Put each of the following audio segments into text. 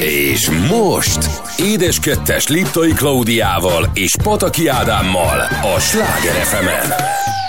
És most Édes Kettes Liptai Klaudiával és Pataki Ádámmal a Sláger fm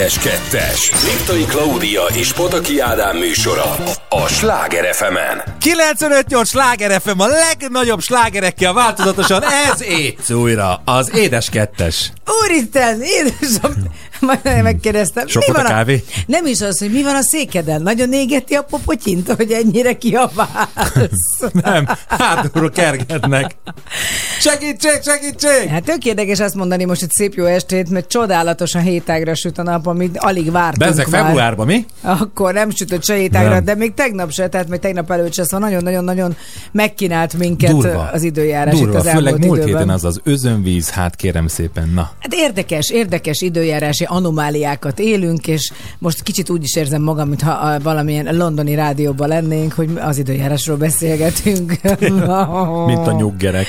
Édes Kettes. Liptai Klaudia és Potaki Ádám műsora a Sláger fm -en. 95-8 Sláger FM a legnagyobb slágerekkel változatosan ez Étsz újra, az Édes Kettes. Úristen, édesem, Majd megkérdeztem. Sok mi van a kávé? A, nem is az, hogy mi van a székeden. Nagyon égeti a popotyint, hogy ennyire kiabálsz. nem, hátulról kergetnek. Segítség, segítség! Hát tök érdekes azt mondani most egy szép jó estét, mert csodálatosan hétágra süt a nap, amit alig vártunk De ezek már. februárban, mi? Akkor nem sütött se hétágra, de még tegnap se, tehát még tegnap előtt se, szóval nagyon-nagyon-nagyon megkínált minket Durva. az időjárás Durva, itt az főleg múlt időben. héten az az özönvíz, hát kérem szépen, na. Hát érdekes, érdekes időjárási anomáliákat élünk, és most kicsit úgy is érzem magam, mintha valamilyen londoni rádióban lennénk, hogy az időjárásról beszélgetünk. Mint a nyuggerek.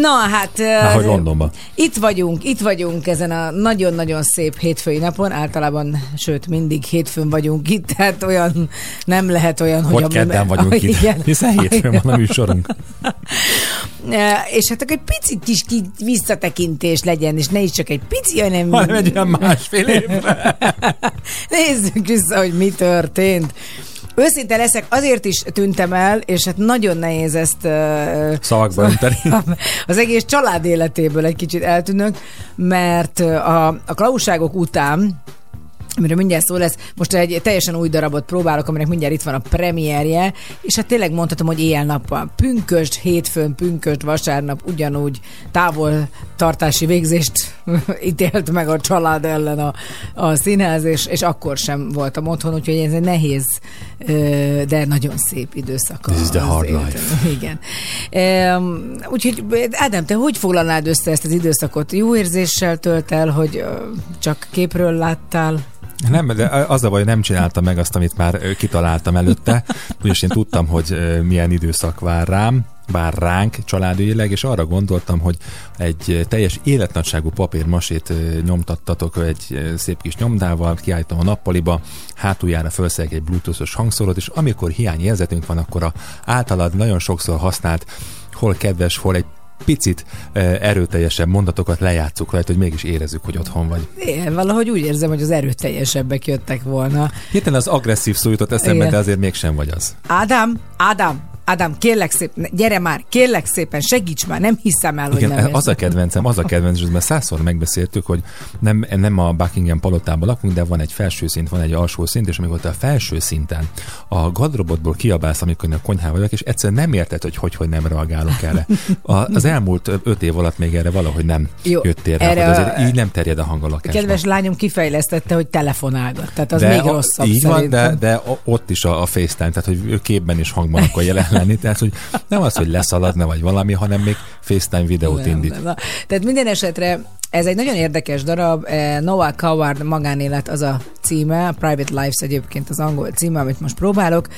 Na, hát... hogy Londonban. Itt vagyunk, itt vagyunk ezen a nagyon-nagyon szép hétfői napon, általában, sőt, mindig hétfőn vagyunk itt, tehát olyan, nem lehet olyan, hogy... Hogy kedden vagyunk ah, itt, igen, hiszen hétfőn van a műsorunk. és hát akkor egy picit kis visszatekintés legyen, és ne is csak egy pici, hanem... Hanem egy olyan másfél évre. Nézzük vissza, hogy mi történt. Őszinte leszek, azért is tűntem el, és hát nagyon nehéz ezt uh, szavakba önteni. Az egész család életéből egy kicsit eltűnök, mert a, a klauságok után amiről mindjárt szó lesz. Most egy teljesen új darabot próbálok, aminek mindjárt itt van a premierje, és hát tényleg mondhatom, hogy éjjel-nappal. Pünköst, hétfőn, pünköst, vasárnap ugyanúgy távol tartási végzést ítélt meg a család ellen a, a színház, és, és akkor sem voltam otthon, úgyhogy ez egy nehéz, de nagyon szép időszak. This is the hard life. Igen. Úgyhogy Ádám, te hogy foglalnád össze ezt az időszakot? Jó érzéssel tölt el, hogy csak képről láttál? Nem, de az a baj, nem csináltam meg azt, amit már kitaláltam előtte, ugyanis én tudtam, hogy milyen időszak vár rám, vár ránk családügyileg, és arra gondoltam, hogy egy teljes életnagyságú papírmasét nyomtattatok egy szép kis nyomdával, kiállítom a nappaliba, hátuljára felszerek egy bluetoothos hangszorot, és amikor hiányérzetünk van, akkor a általad nagyon sokszor használt hol kedves, hol egy picit erőteljesebb mondatokat lejátszuk rajta, hogy mégis érezzük, hogy otthon vagy. Én valahogy úgy érzem, hogy az erőteljesebbek jöttek volna. Hirtelen az agresszív szó jutott eszembe, Igen. de azért mégsem vagy az. Ádám, Ádám, Ádám, kérlek szépen, gyere már, kérlek szépen, segíts már, nem hiszem el, Igen, hogy nem az a kedvencem, az a kedvencem, mert százszor megbeszéltük, hogy nem, nem a Buckingham palotában lakunk, de van egy felső szint, van egy alsó szint, és amikor te a felső szinten a gadrobotból kiabálsz, amikor a konyhában vagyok, és egyszerűen nem érted, hogy hogy, hogy nem reagálok erre. A, az elmúlt öt év alatt még erre valahogy nem Jó, jöttél rá, hogy azért így nem terjed a hang a lakásban. Kedves lányom kifejlesztette, hogy telefonálgat, tehát az de még rosszabb Így van, de, de ott is a, a FaceTime, tehát hogy képben is hangban akar jelen lenni, tehát hogy nem az, hogy leszaladna vagy valami, hanem még FaceTime videót nem, indít. Nem, Tehát minden esetre ez egy nagyon érdekes darab, eh, Noah Coward magánélet az a címe, Private Lives egyébként az angol címe, amit most próbálok,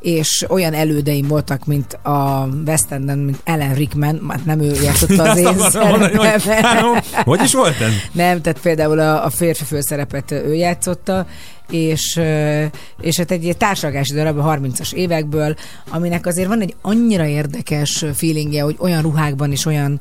és olyan elődeim voltak, mint a West Enden, mint Ellen Rickman, már nem ő játszotta az én szerepet. Hogy is volt ez? Nem, tehát például a, a férfi főszerepet ő játszotta, és, és hát egy társadalmási darab a 30-as évekből, aminek azért van egy annyira érdekes feelingje, hogy olyan ruhákban is olyan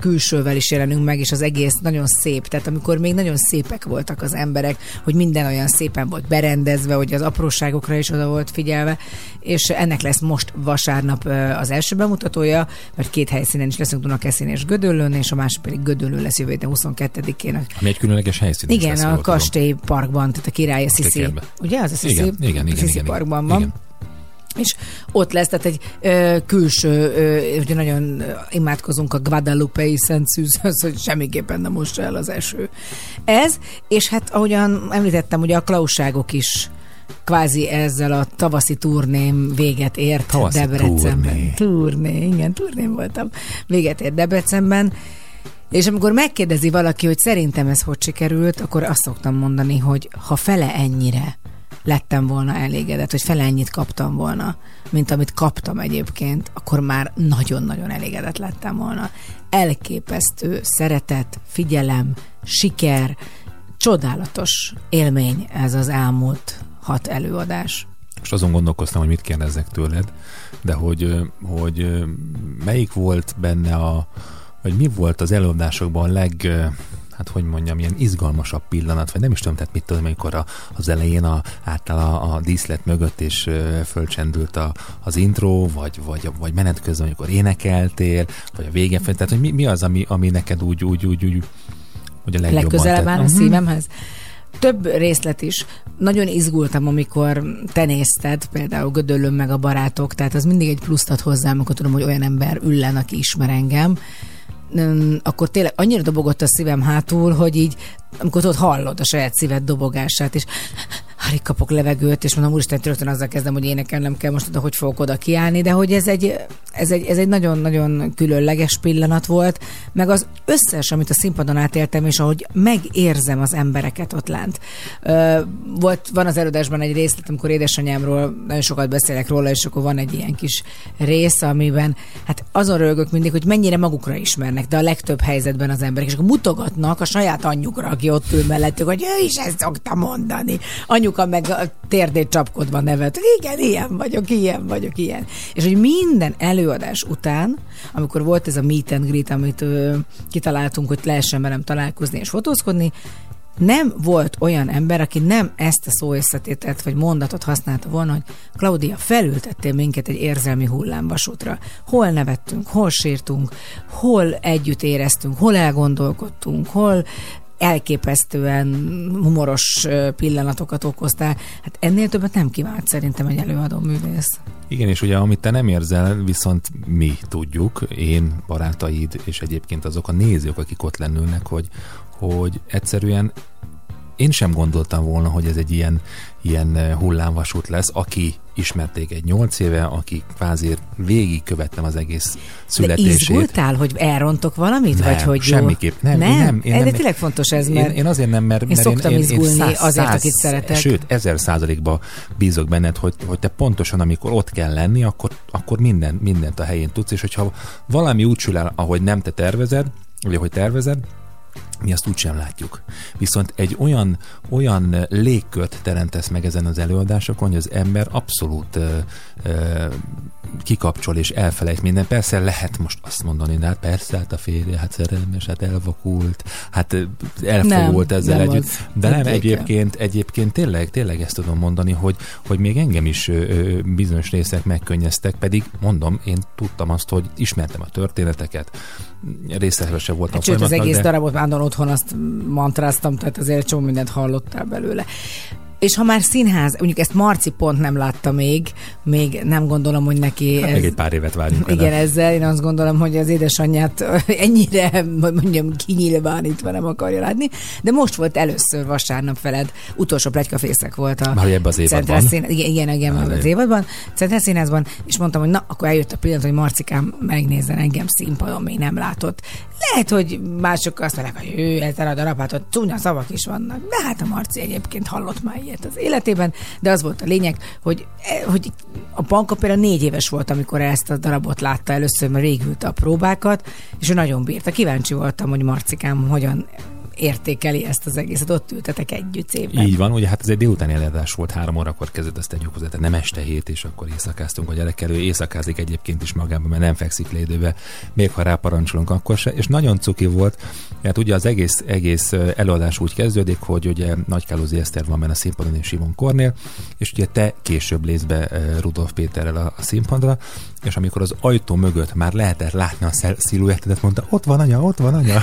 külsővel is jelenünk meg, és az egész nagyon szép. Tehát amikor még nagyon szépek voltak az emberek, hogy minden olyan szépen volt berendezve, hogy az apróságokra is oda volt figyelve, és ennek lesz most vasárnap az első bemutatója, mert két helyszínen is leszünk Dunakeszin és Gödöllőn, és a másik pedig Gödöllő lesz jövő 22-én. Ami egy különleges helyszín. Igen, a Kastély Parkban, tehát a Király Sisi. Ugye az a Sisi? Igen, igen, igen, igen, Parkban van. Igen. És ott lesz, tehát egy ö, külső, ö, ugye nagyon imádkozunk a Guadalupe-i Szent Szűzhöz, hogy semmiképpen nem most el az eső. Ez, és hát ahogyan említettem, ugye a klausságok is kvázi ezzel a tavaszi turném véget ért tavaszi Debrecenben. Turné. turné, igen, turném voltam. Véget ért Debrecenben. És amikor megkérdezi valaki, hogy szerintem ez hogy sikerült, akkor azt szoktam mondani, hogy ha fele ennyire lettem volna elégedett, hogy fele ennyit kaptam volna, mint amit kaptam egyébként, akkor már nagyon-nagyon elégedett lettem volna. Elképesztő szeretet, figyelem, siker, csodálatos élmény ez az elmúlt hat előadás. Most azon gondolkoztam, hogy mit kérdezzek tőled, de hogy, hogy melyik volt benne a, vagy mi volt az előadásokban a leg, hát hogy mondjam, ilyen izgalmasabb pillanat, vagy nem is tudom, tehát mit tudom, amikor a, az elején a, által a, a díszlet mögött és fölcsendült a, az intro, vagy, vagy, vagy menet közben, amikor énekeltél, vagy a végén, tehát hogy mi, mi az, ami, ami neked úgy, úgy, úgy, úgy, úgy a legjobban Legközelebb áll a mhm. szívemhez? több részlet is. Nagyon izgultam, amikor te nézted, például Gödöllöm meg a barátok, tehát az mindig egy pluszt ad hozzám, amikor tudom, hogy olyan ember üllen, aki ismer engem akkor tényleg annyira dobogott a szívem hátul, hogy így, amikor ott hallod a saját szíved dobogását, és alig kapok levegőt, és mondom, úristen, rögtön azzal kezdem, hogy énekelnem kell most oda, hogy fogok oda kiállni, de hogy ez egy, ez egy, ez egy nagyon-nagyon különleges pillanat volt, meg az összes, amit a színpadon átéltem, és ahogy megérzem az embereket ott lent. Volt, van az előadásban egy részlet, amikor édesanyámról nagyon sokat beszélek róla, és akkor van egy ilyen kis rész, amiben hát azon rögök mindig, hogy mennyire magukra ismernek, de a legtöbb helyzetben az emberek, és akkor mutogatnak a saját anyjukra, aki ott ül mellettük, hogy ő is ezt szokta mondani. Anyu anyuka meg a térdét csapkodva nevet, igen, ilyen vagyok, ilyen vagyok, ilyen. És hogy minden előadás után, amikor volt ez a meet and greet, amit ö, kitaláltunk, hogy lehessen velem találkozni és fotózkodni, nem volt olyan ember, aki nem ezt a szó vagy mondatot használta volna, hogy Claudia, felültettél minket egy érzelmi hullámvasútra. Hol nevettünk, hol sírtunk, hol együtt éreztünk, hol elgondolkodtunk, hol elképesztően humoros pillanatokat okoztál. Hát ennél többet nem kívánt szerintem egy előadó művész. Igen, és ugye amit te nem érzel, viszont mi tudjuk, én, barátaid, és egyébként azok a nézők, akik ott lennülnek, hogy, hogy egyszerűen én sem gondoltam volna, hogy ez egy ilyen, ilyen eh, hullámvasút lesz, aki ismerték egy nyolc éve, aki kvázi végig követtem az egész születését. De izgultál, hogy elrontok valamit? Nem, vagy hogy semmiképp. Nem, nem, nem, én nem. De tényleg fontos ez, mert én, én azért nem, mert, én mert szoktam én, izgulni én száz, azért, száz, akit szeretek. Sőt, ezer százalékba bízok benned, hogy, hogy te pontosan, amikor ott kell lenni, akkor, akkor minden, mindent a helyén tudsz, és hogyha valami úgy sül el, ahogy nem te tervezed, vagy ahogy tervezed, mi azt úgysem látjuk. Viszont egy olyan, olyan légkört teremtesz meg ezen az előadásokon, hogy az ember abszolút ö, ö, kikapcsol és elfelejt minden. Persze lehet most azt mondani, de hát persze, hát a férje, hát szerelmes, hát elvakult, hát elfogult nem, ezzel nem együtt. Az. De nem, egyébként, egyébként tényleg, tényleg ezt tudom mondani, hogy, hogy még engem is ö, bizonyos részek megkönnyeztek, pedig mondom, én tudtam azt, hogy ismertem a történeteket, részletesen voltam hát, Sőt, az egész de... darabot már otthon azt mantráztam, tehát azért csomó mindent hallottál belőle. És ha már színház, mondjuk ezt Marci pont nem látta még, még nem gondolom, hogy neki... Hát ez, még egy pár évet várjunk. Igen, vele. ezzel én azt gondolom, hogy az édesanyját ennyire, mondjam, kinyilvánítva nem akarja látni, de most volt először vasárnap feled, utolsó plegykafészek volt a Már ebben az évadban. Szín, igen, igen, igen az, az évadban, Centrál Színházban, és mondtam, hogy na, akkor eljött a pillanat, hogy Marcikám megnézzen engem színpadon, még nem látott. Lehet, hogy mások azt mondják, hogy ő, ezzel a darabátot csúnya szavak is vannak, de hát a Marci egyébként hallott már ilyet az életében, de az volt a lényeg, hogy, eh, hogy a banka például négy éves volt, amikor ezt a darabot látta először, mert rég a próbákat, és ő nagyon bírta. Kíváncsi voltam, hogy Marcikám hogyan értékeli ezt az egészet, ott ültetek együtt szépen. Így van, ugye hát ez egy délutáni előadás volt, három órakor kezdett ezt egy hozzá, nem este hét, és akkor éjszakáztunk a gyerekkel, ő éjszakázik egyébként is magában, mert nem fekszik lédőbe, még ha ráparancsolunk, akkor se, és nagyon cuki volt, mert ugye az egész, egész előadás úgy kezdődik, hogy ugye Nagy Kálózi Eszter van benne a színpadon és Simon Kornél, és ugye te később lész be Rudolf Péterrel a színpadra, és amikor az ajtó mögött már lehetett látni a sziluettedet, mondta, ott van anya, ott van anya.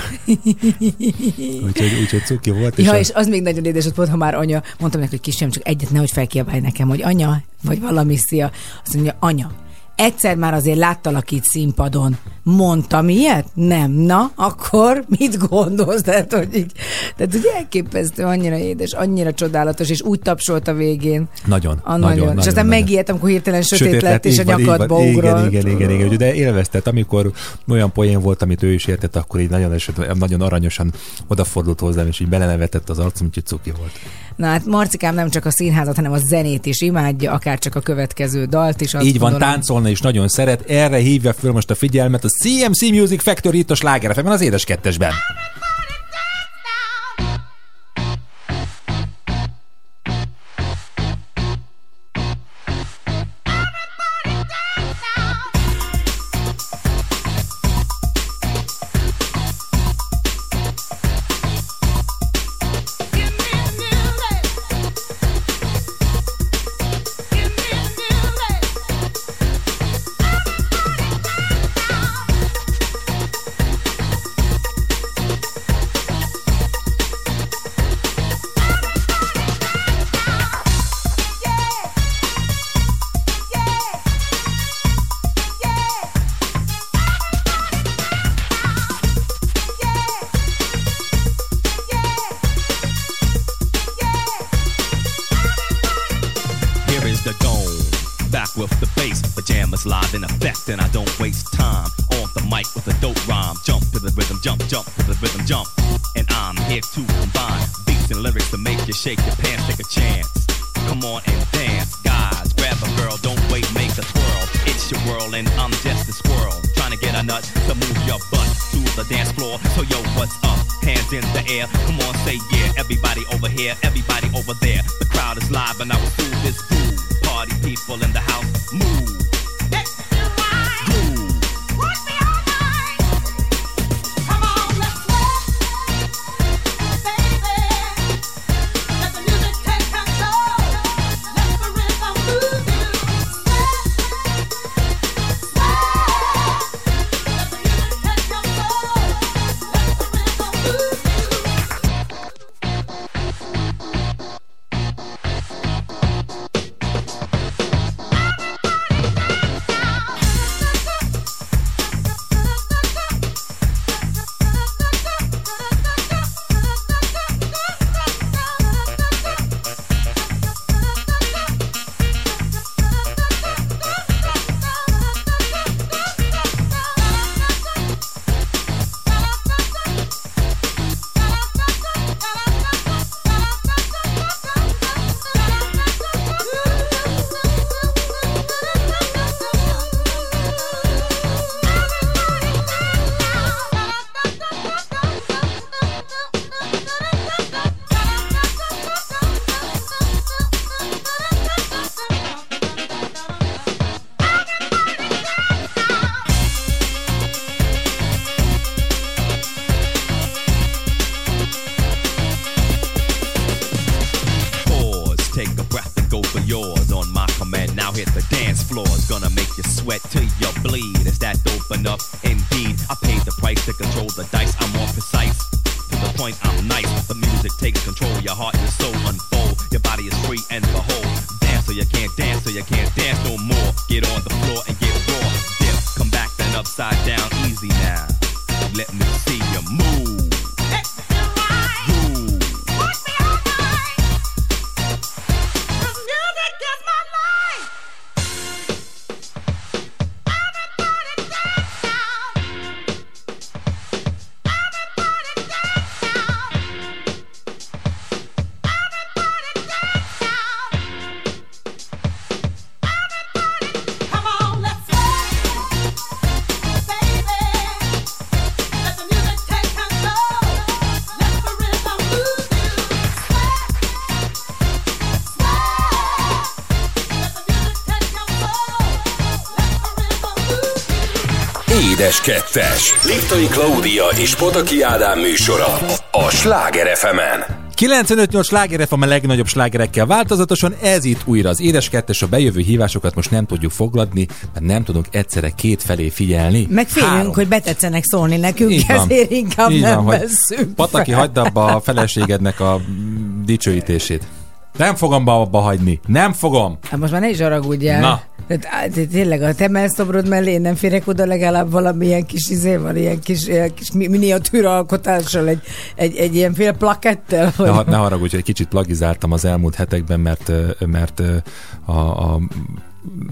úgyhogy, úgyhogy cuki volt. És, ja, a... és az még nagyon édes volt, ha már anya, mondtam neki, hogy kisem, csak egyet nehogy felkiabálj nekem, hogy anya, vagy valami szia. Azt mondja, anya, egyszer már azért láttalak itt színpadon. Mondtam ilyet? Nem. Na, akkor mit gondolsz? Tehát, hogy így, tehát, hogy elképesztő, annyira édes, annyira csodálatos, és úgy tapsolt a végén. Nagyon, a nagyon, nagyon. És aztán megijedtem, amikor hirtelen sötét, sötét lett, és a nyakadba ugrott. Igen, igen, igen, igen, de élveztet, amikor olyan poén volt, amit ő is értett, akkor így nagyon, nagyon aranyosan odafordult hozzám, és így belenevetett az arcom, úgyhogy cuki volt. Na hát Marcikám nem csak a színházat, hanem a zenét is imádja, akár csak a következő dalt is. Így van, gondolom. táncolni is nagyon szeret. Erre hívja föl most a figyelmet CMC Music Factory itt a Sláger az édes kettesben. 2-es. Liptai Klaudia és Pataki Ádám műsora a Sláger fm 95-8 sláger a legnagyobb slágerekkel változatosan, ez itt újra az édes kettes, a bejövő hívásokat most nem tudjuk fogladni, mert nem tudunk egyszerre két felé figyelni. Meg félünk, hogy betetszenek szólni nekünk, Így van. ezért inkább Így nem veszünk Pataki, hagyd abba a feleségednek a dicsőítését. Nem fogom abba hagyni. Nem fogom. Hát most már ne is haragudjál. Na, tehát, á, de tényleg a te mellszobrod mellé én nem férek oda legalább valamilyen kis izéval, ilyen kis, ilyen kis mi- miniatűr alkotással, egy, egy, egy ilyen fél plakettel. Ne, Vagy... ha- ne haragudj, hogy egy kicsit plagizáltam az elmúlt hetekben, mert, mert a, a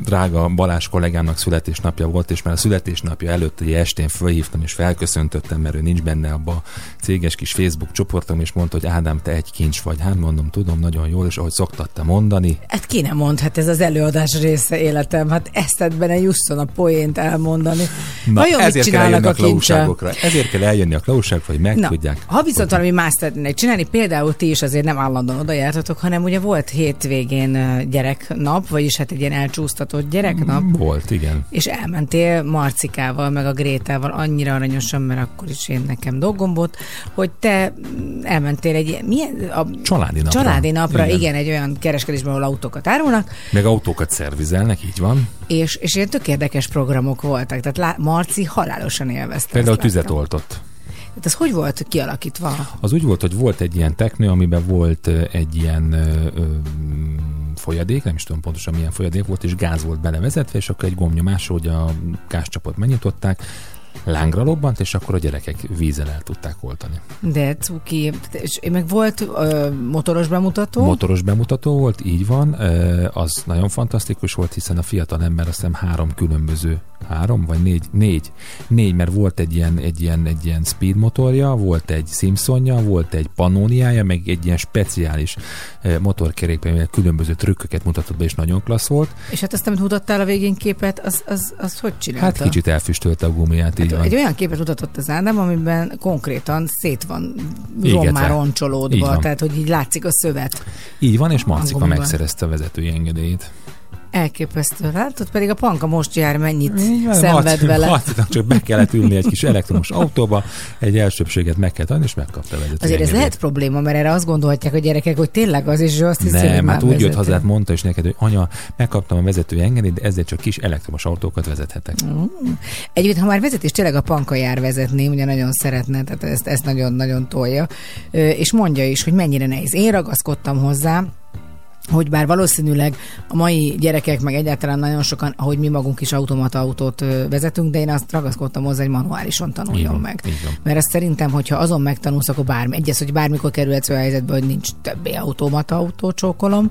drága Balázs kollégámnak születésnapja volt, és már a születésnapja előtt egy estén fölhívtam és felköszöntöttem, mert ő nincs benne abba a céges kis Facebook csoportom, és mondta, hogy Ádám, te egy kincs vagy. Hát mondom, tudom, nagyon jól, és ahogy szoktat te mondani, Hát ki nem mond, hát ez az előadás része életem, hát ezt benne jusszon a poént elmondani. Na, Vajon mit ezért kell csinálnak eljönni a a klauságokra. Ezért kell eljönni a klauságokra, hogy Na, megtudják. ha viszont valami más szeretnének csinálni, például ti is azért nem állandóan oda jártatok, hanem ugye volt hétvégén gyereknap, vagyis hát egy ilyen elcsúsztatott gyereknap, Volt, igen. és elmentél Marcikával, meg a Grétával annyira aranyosan, mert akkor is én nekem dolgom volt, hogy te elmentél egy ilyen, milyen, a Családi napra. családi napra, igen. Igen. egy olyan kereskedésben, ahol autókat árulnak, Meg autókat szervizelnek, így van. és, és ilyen tök érdekes programok voltak, tehát lá, Marci halálosan élvezte. Például tüzet oltott. Hát ez hogy volt kialakítva? Az úgy volt, hogy volt egy ilyen teknő, amiben volt egy ilyen ö, ö, folyadék, nem is tudom pontosan milyen folyadék volt, és gáz volt belevezetve, és akkor egy gombnyomásra, hogy a gázcsapot megnyitották, lángra lobbant, és akkor a gyerekek vízzel el tudták oltani. De cuki. És meg volt ö, motoros bemutató? Motoros bemutató volt, így van. Ö, az nagyon fantasztikus volt, hiszen a fiatal ember azt hiszem három különböző három vagy négy, négy, négy, mert volt egy ilyen, egy ilyen, egy ilyen speed motorja, volt egy Simpsonja, volt egy Pannoniája, meg egy ilyen speciális eh, motorkerékben, mivel különböző trükköket mutatott be, és nagyon klassz volt. És hát azt, amit mutattál a végén képet, az, az, az hogy csinálta? Hát kicsit elfüstölte a gumiját, így hát van. Egy olyan képet mutatott az Ádám, amiben konkrétan szét van rommá roncsolódva, tehát hogy így látszik a szövet. Így van, és Marcika megszerezte a vezetői engedélyét. Elképesztő. Látod, pedig a panka most jár, mennyit Igen, szenved Marci, vele. Marcinak csak be kellett ülni egy kis elektromos autóba, egy elsőbséget meg kellett adni, és megkapta a vezető. Azért ez lehet probléma, mert erre azt gondolhatják a gyerekek, hogy tényleg az, és azt hiszi, Nem, hát úgy jött haza, hát mondta is neked, hogy anya, megkaptam a vezető engedélyt, de ezzel csak kis elektromos autókat vezethetek. Mm. Egyébként, ha már vezetés, tényleg a panka jár vezetni, ugye nagyon szeretne, tehát ezt, ezt nagyon-nagyon tolja, és mondja is, hogy mennyire nehéz. Én ragaszkodtam hozzá, hogy bár valószínűleg a mai gyerekek, meg egyáltalán nagyon sokan, ahogy mi magunk is automata autót vezetünk, de én azt ragaszkodtam hozzá, hogy manuálisan tanuljon Igen, meg. Igen. Mert azt szerintem, hogyha azon megtanulsz, akkor bármi, egyes, hogy bármikor kerülhetsz olyan helyzetbe, hogy nincs többé automata autó csókolom,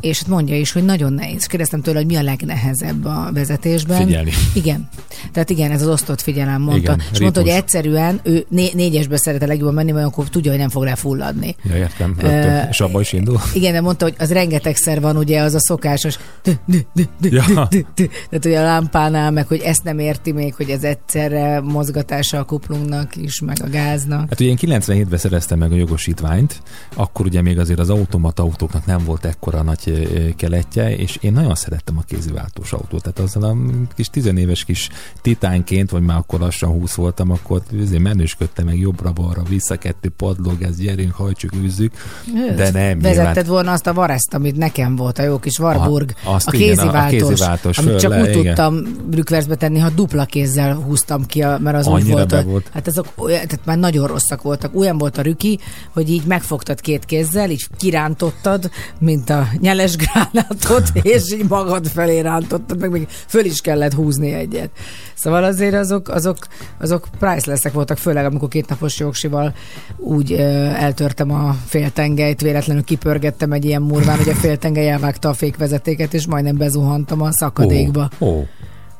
és mondja is, hogy nagyon nehéz. Kérdeztem tőle, hogy mi a legnehezebb a vezetésben. Figyelni. Igen. Tehát igen, ez az osztott figyelem mondta. Igen, és mondta, hogy egyszerűen ő né- négyesbe szeret a legjobban menni, mert akkor tudja, hogy nem fog lefulladni. Ja, értem. Uh, és abban is indul. Igen, de mondta, mondta, hogy az rengetegszer van ugye az a szokásos tehát ugye a lámpánál, meg hogy ezt nem érti még, hogy ez egyszerre mozgatása a kuplungnak is, meg a gáznak. Hát ugye én 97-ben szereztem meg a jogosítványt, akkor ugye még azért az automata autóknak nem volt ekkora nagy keletje, és én nagyon szerettem a kéziváltós autót. Tehát azzal a kis tizenéves kis titánként, vagy már akkor lassan 20 voltam, akkor azért menősködtem meg jobbra-balra, vissza kettő padlóg, ez gyerünk, hajtsuk, űzzük. De nem. Vezetted nyilván... volna azt a Vareszt, amit nekem volt, a jó kis Warburg, a, azt a kéziváltós, igen, a, a kéziváltós amit csak le, úgy igen. tudtam rükverzbe tenni, ha dupla kézzel húztam ki, a, mert az Annyira úgy volt, volt. Hát azok olyan, tehát már nagyon rosszak voltak. Olyan volt a rüki, hogy így megfogtad két kézzel, így kirántottad, mint a nyeles gránátot, és így magad felé rántottad, meg még föl is kellett húzni egyet. Szóval azért azok, azok, azok pricelessek voltak, főleg amikor két napos jogsival úgy ö, eltörtem a féltengelyt, véletlenül kipörgettem egy ilyen murván, hogy a féltengely elvágta a fékvezetéket, és majdnem bezuhantam a szakadékba. Oh, oh.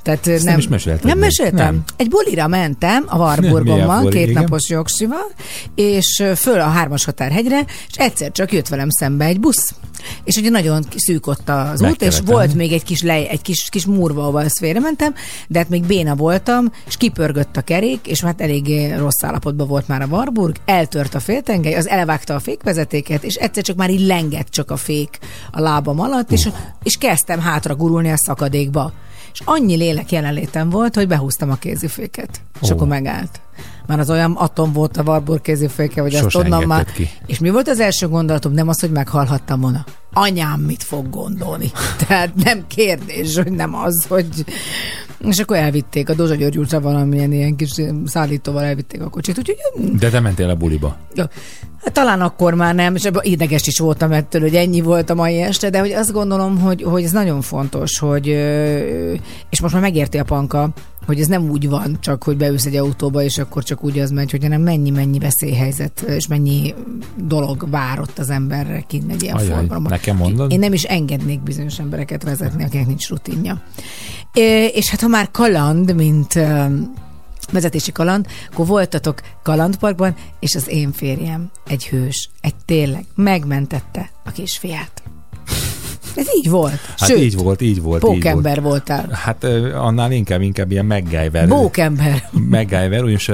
Tehát nem, nem is meséltem. Nem meséltem. Nem. Egy bulira mentem a Warburgommal, két igen. napos jogsival, és föl a hármas határhegyre, és egyszer csak jött velem szembe egy busz. És ugye nagyon szűk ott az út, és volt még egy kis, lej, egy kis, kis murva, ahol ezt mentem, de hát még béna voltam, és kipörgött a kerék, és hát eléggé rossz állapotban volt már a Warburg, eltört a féltengely, az elvágta a fékvezetéket, és egyszer csak már így lengett csak a fék a lábam alatt, és, és kezdtem hátra gurulni a szakadékba és annyi lélek jelenlétem volt, hogy behúztam a kéziféket. És oh. akkor megállt. Már az olyan atom volt a Warburg kéziféke, hogy azt onnan már... Ki. És mi volt az első gondolatom? Nem az, hogy meghallhattam volna. Anyám mit fog gondolni? Tehát nem kérdés, hogy nem az, hogy... És akkor elvitték a Dozsa György útra valamilyen ilyen kis szállítóval elvitték a kocsit, úgyhogy... De te mentél a buliba? Hát, talán akkor már nem, és ideges is voltam ettől, hogy ennyi volt a mai este, de hogy azt gondolom, hogy, hogy ez nagyon fontos, hogy és most már megérti a panka, hogy ez nem úgy van, csak hogy beülsz egy autóba, és akkor csak úgy az megy, hogy hanem mennyi-mennyi veszélyhelyzet, és mennyi dolog várott az emberre kint egy ilyen Ajaj, formában. Nekem mondod? Én nem is engednék bizonyos embereket vezetni, akiknek nincs rutinja. És hát ha már kaland, mint vezetési kaland, akkor voltatok kalandparkban, és az én férjem egy hős, egy tényleg megmentette a kisfiát. Ez így volt. Hát Sőt, így volt, így volt. Pókember így volt. voltál. Hát annál inkább, inkább ilyen MacGyver. Bókember. MacGyver, ugyanis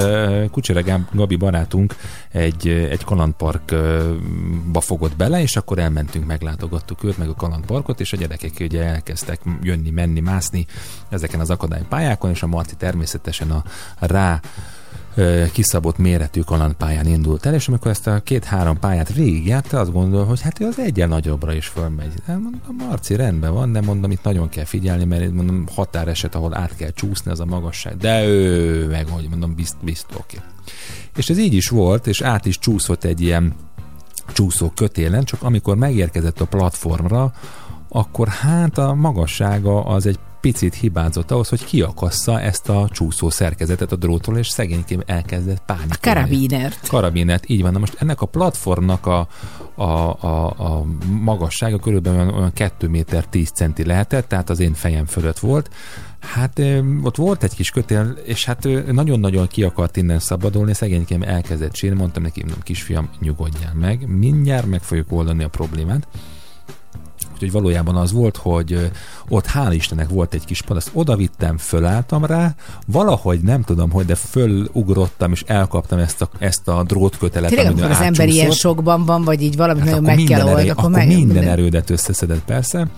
Kucsere Gabi barátunk egy, egy kalandparkba fogott bele, és akkor elmentünk, meglátogattuk őt, meg a kalandparkot, és a gyerekek ugye elkezdtek jönni, menni, mászni ezeken az akadálypályákon, és a Marci természetesen a rá kiszabott méretű kalandpályán indult el, és amikor ezt a két-három pályát végigjárta, azt gondol, hogy hát ő az egyen nagyobbra is fölmegy. De mondom, Marci, rendben van, de mondom, itt nagyon kell figyelni, mert mondom, határeset, ahol át kell csúszni az a magasság. De ő meg, hogy mondom, bizt, bizt, oké. És ez így is volt, és át is csúszott egy ilyen csúszó kötélen, csak amikor megérkezett a platformra, akkor hát a magassága az egy picit hibázott ahhoz, hogy kiakassza ezt a csúszó szerkezetet a drótról, és szegénykém elkezdett pánikolni. A karabinert. Karabinert, így van. Na most ennek a platformnak a, a, a, a magassága körülbelül olyan, olyan 2 méter 10 centi lehetett, tehát az én fejem fölött volt. Hát ott volt egy kis kötél, és hát nagyon-nagyon ki akart innen szabadulni, szegénykém elkezdett sírni, mondtam neki, mondom, kisfiam, nyugodjál meg, mindjárt meg fogjuk oldani a problémát. Úgyhogy valójában az volt, hogy ott hál' Istennek volt egy kis pad, azt oda vittem, fölálltam rá, valahogy nem tudom, hogy de fölugrottam, és elkaptam ezt a, ezt a drótkötelet. Tényleg, amikor az ember ilyen sokban van, vagy így valamit hát nagyon meg kell oldani, akkor, akkor minden erődet összeszedett persze,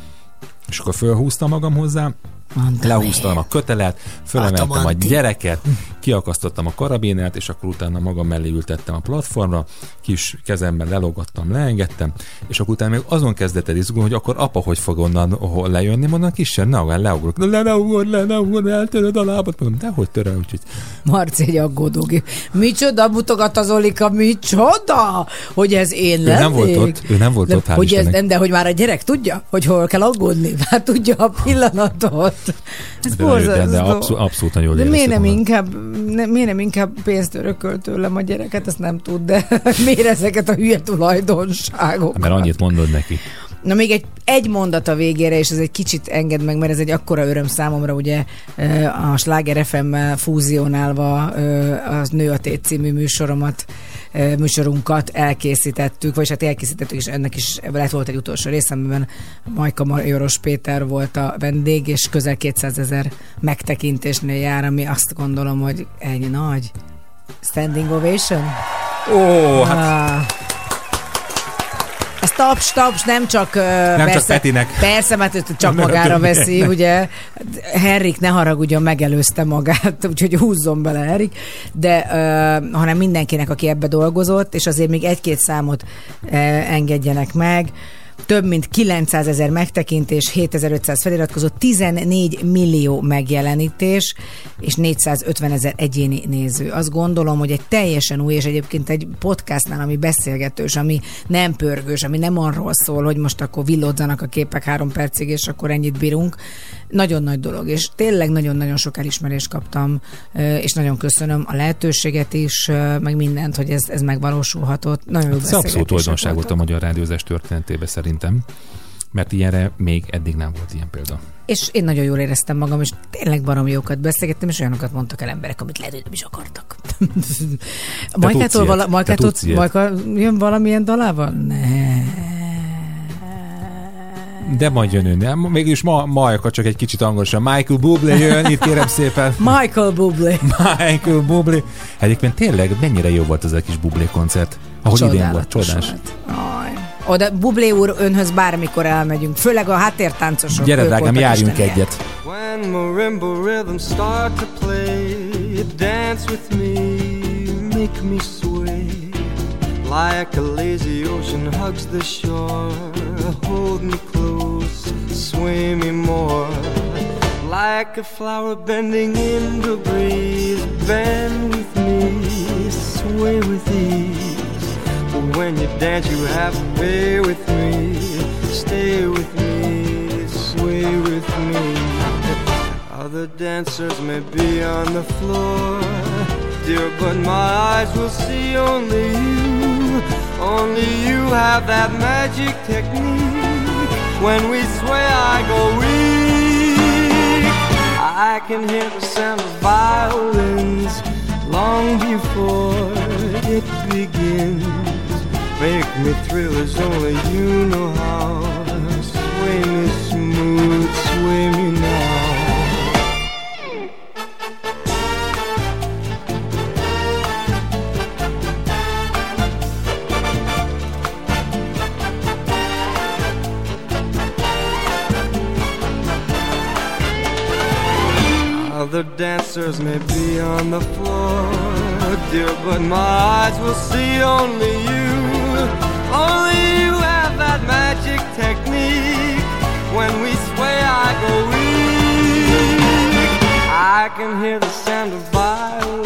és akkor fölhúztam magam hozzá, Mondtam Lehúztam a kötelet, fölemeltem a gyereket, kiakasztottam a karabénát, és akkor utána magam mellé ültettem a platformra, kis kezemben lelogattam, leengedtem, és akkor utána még azon kezdett el izgulni, hogy akkor apa hogy fog onnan lejönni, mondom, kisebb, ne agál, leugrok, le, ne ugorj, le, ne ugorj, eltöröd a lábat, mondom, de hogy töröl, úgyhogy. Marci egy aggódó. Micsoda mutogat az Olika, micsoda, hogy ez én lennék. Ő nem volt ott, ő nem volt de, ott, hogy ez nem, de hogy már a gyerek tudja, hogy hol kell aggódni, már tudja a pillanatot. Ez de, de, de abszolút, abszolút nagyon De miért nem, inkább, ne, miért nem inkább pénzt örököl tőlem a gyereket, ezt nem tud, de miért ezeket a hülye tulajdonságokat? Mert annyit mondod neki. Na még egy, egy mondat a végére, és ez egy kicsit enged meg, mert ez egy akkora öröm számomra, ugye a Sláger FM-mel fúzionálva az Nő a Tét című műsoromat műsorunkat elkészítettük, vagy hát elkészítettük, és ennek is lett volt egy utolsó részemben Majka Majoros Péter volt a vendég, és közel 200 ezer megtekintésnél jár, ami azt gondolom, hogy ennyi nagy. Standing ovation? Ó, hát... Ah taps, taps, nem csak, nem persze, csak Petinek. Persze, mert csak nem magára veszi, ugye. Henrik ne haragudjon, megelőzte magát, úgyhogy húzzon bele Henrik, de uh, hanem mindenkinek, aki ebbe dolgozott, és azért még egy-két számot uh, engedjenek meg több mint 900 ezer megtekintés, 7500 feliratkozó, 14 millió megjelenítés, és 450 ezer egyéni néző. Azt gondolom, hogy egy teljesen új, és egyébként egy podcastnál, ami beszélgetős, ami nem pörgős, ami nem arról szól, hogy most akkor villodzanak a képek három percig, és akkor ennyit bírunk. Nagyon nagy dolog, és tényleg nagyon-nagyon sok elismerést kaptam, és nagyon köszönöm a lehetőséget is, meg mindent, hogy ez, ez megvalósulhatott. Nagyon jó hát Ez abszolút oldonság volt a magyar rádiózás történetében szerintem, mert ilyenre még eddig nem volt ilyen példa. És én nagyon jól éreztem magam, és tényleg baromi jókat beszélgettem, és olyanokat mondtak el emberek, amit lehet, hogy nem is akartak. Majkától, vala, Majkától, Majka jön valamilyen dalával? Ne. De majd jön ő, nem? Mégis ma, Majka csak egy kicsit angolosan. Michael Bublé jön, itt kérem szépen. Michael Bublé. Michael Bublé. Egyébként tényleg mennyire jó volt ez a kis Bublé koncert. Ahogy idén volt, csodás. Oda Bublé úr önhöz bármikor elmegyünk, főleg a háttértáncosok. Gyere, drágám, járjunk egyet. When marimba rhythms start to play, dance with me, make me sway. Like a lazy ocean hugs the shore, hold me close, sway me more. Like a flower bending in the breeze, bend with me, sway with ease. When you dance, you have to be with me. Stay with me, sway with me. Other dancers may be on the floor, dear, but my eyes will see only you. Only you have that magic technique. When we sway, I go weak. I can hear the sound of violins long before it begins. Make me thrill as only you know how. Sway me smooth, sway me dancers may be on the floor, dear, but my eyes will see only you. Only you have that magic technique. When we sway, I go weak. I can hear the sound of violins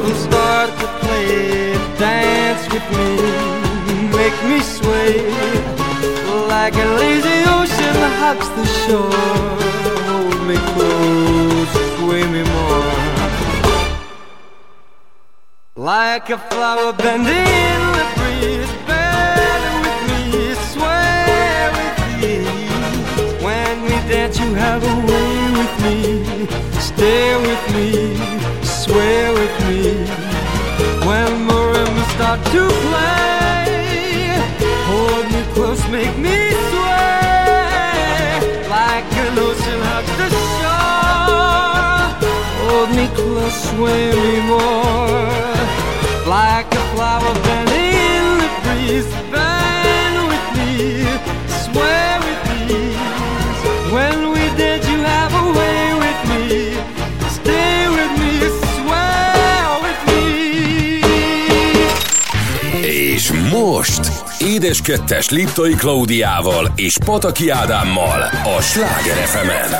rhythm start to play. Dance with me, make me sway like a lazy ocean hugs the shore. Hold me close, sway me more. Like a flower bending in the breeze, bend with me, sway with me. When we dance, you have a way with me. Stay with me, sway with me. When marimba start to play, hold me close, make me sway like an ocean hugs the shore. Hold me close, sway me more like a flower bending in the breeze. Most Édes Kettes Liptai Klaudiával és Pataki Ádámmal a Sláger fm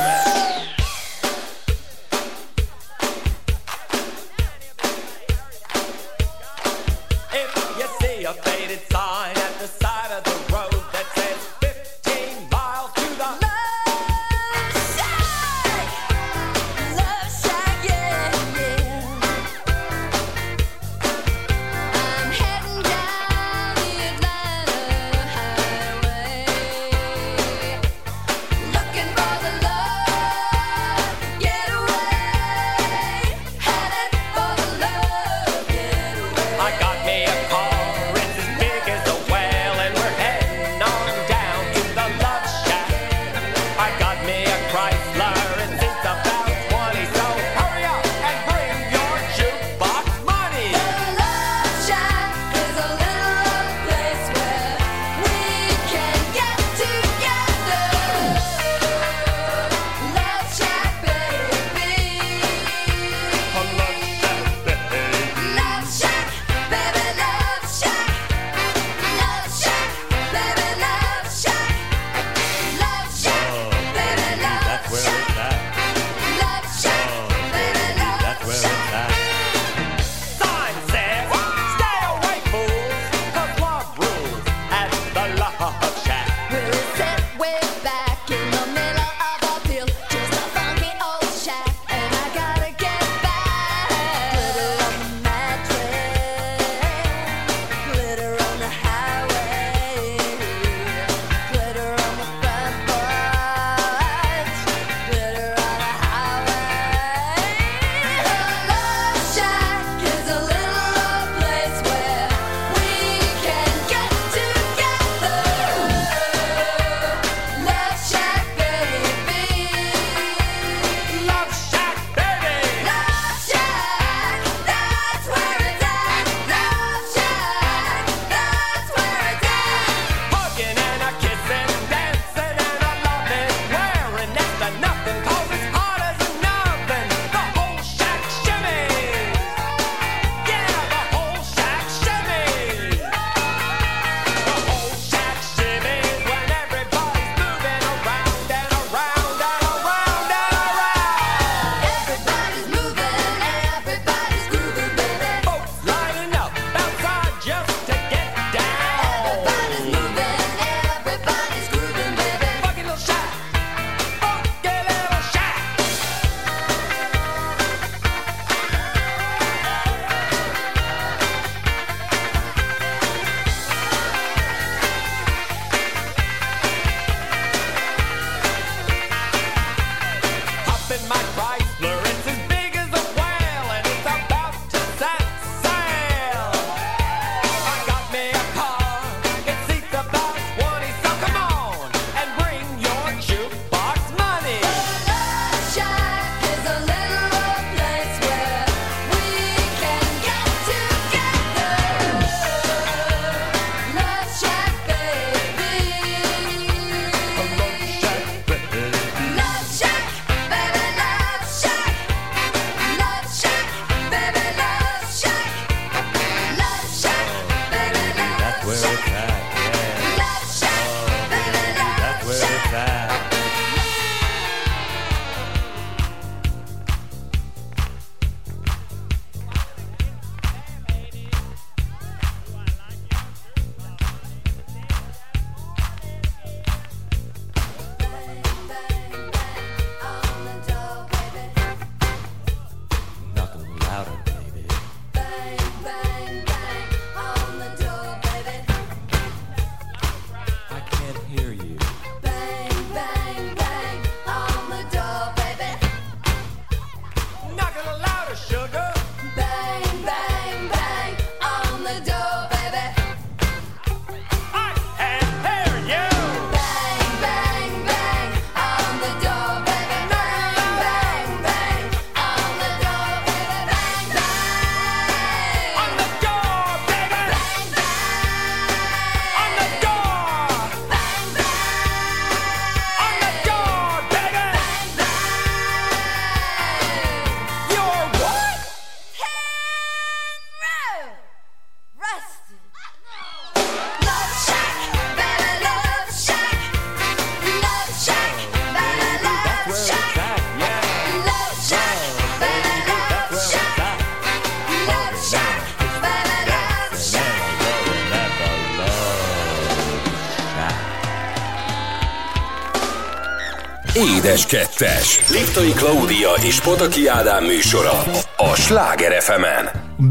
Édes Kettes. Liptai Klaudia és Pataki Ádám műsora a Sláger fm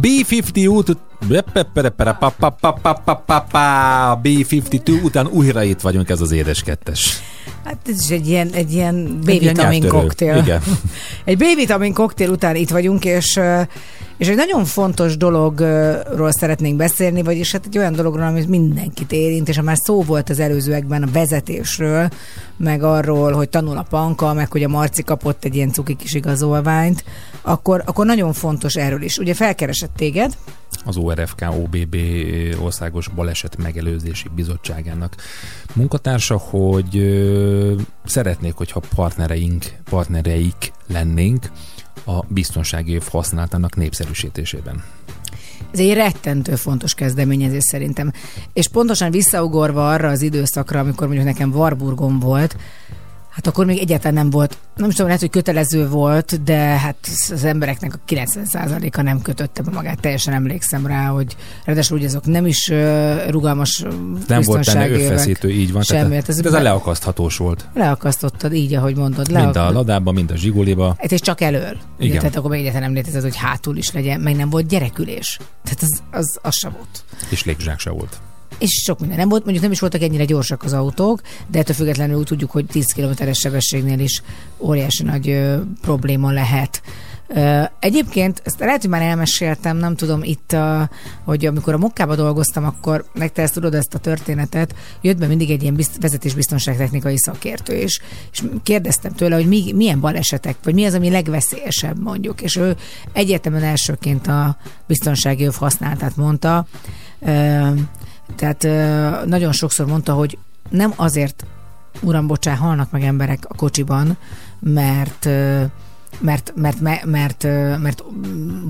B50 út... B52 után újra itt vagyunk, ez az édes kettes. Hát ez is egy ilyen, egy ilyen B-vitamin koktél. Igen. Egy B-vitamin koktél után itt vagyunk, és, és egy nagyon fontos dologról szeretnénk beszélni, vagyis hát egy olyan dologról, amit mindenkit érint, és ha már szó volt az előzőekben a vezetésről, meg arról, hogy tanul a panka, meg hogy a Marci kapott egy ilyen cuki kis igazolványt, akkor, akkor nagyon fontos erről is. Ugye felkeresett téged, az ORFK OBB Országos Baleset Megelőzési Bizottságának munkatársa, hogy szeretnék, hogyha partnereink, partnereik lennénk a biztonsági év használatának népszerűsítésében. Ez egy rettentő fontos kezdeményezés szerintem. És pontosan visszaugorva arra az időszakra, amikor mondjuk nekem Warburgon volt, hát akkor még egyáltalán nem volt, nem is tudom, lehet, hogy kötelező volt, de hát az embereknek a 90%-a nem kötötte be magát. Teljesen emlékszem rá, hogy ráadásul ugye azok nem is uh, rugalmas Nem volt benne összeszítő, így van. Semmi, tehát, hát ez ez, a leakaszthatós volt. Leakasztottad, így, ahogy mondod. Mind a leak- ladában, mind a zsigoliba. Hát és csak elől. Ugye, Igen. Tehát akkor még egyáltalán nem létezett, hogy hátul is legyen, meg nem volt gyerekülés. Tehát az, az, az sem volt. És légzsák se volt. És sok minden nem volt, mondjuk nem is voltak ennyire gyorsak az autók, de ettől függetlenül tudjuk, hogy 10 km-es sebességnél is óriási nagy ö, probléma lehet. Ö, egyébként, ezt lehet, hogy már elmeséltem, nem tudom itt, a, hogy amikor a Mokkába dolgoztam, akkor meg te ezt tudod ezt a történetet, jött be mindig egy ilyen bizt, vezetésbiztonságtechnikai szakértő, és, és kérdeztem tőle, hogy mi, milyen balesetek, vagy mi az, ami legveszélyesebb mondjuk, és ő egyértelműen elsőként a biztonsági öv használatát mondta, tehát nagyon sokszor mondta, hogy nem azért, uram, bocsá, halnak meg emberek a kocsiban, mert mert, mert, mert, mert, mert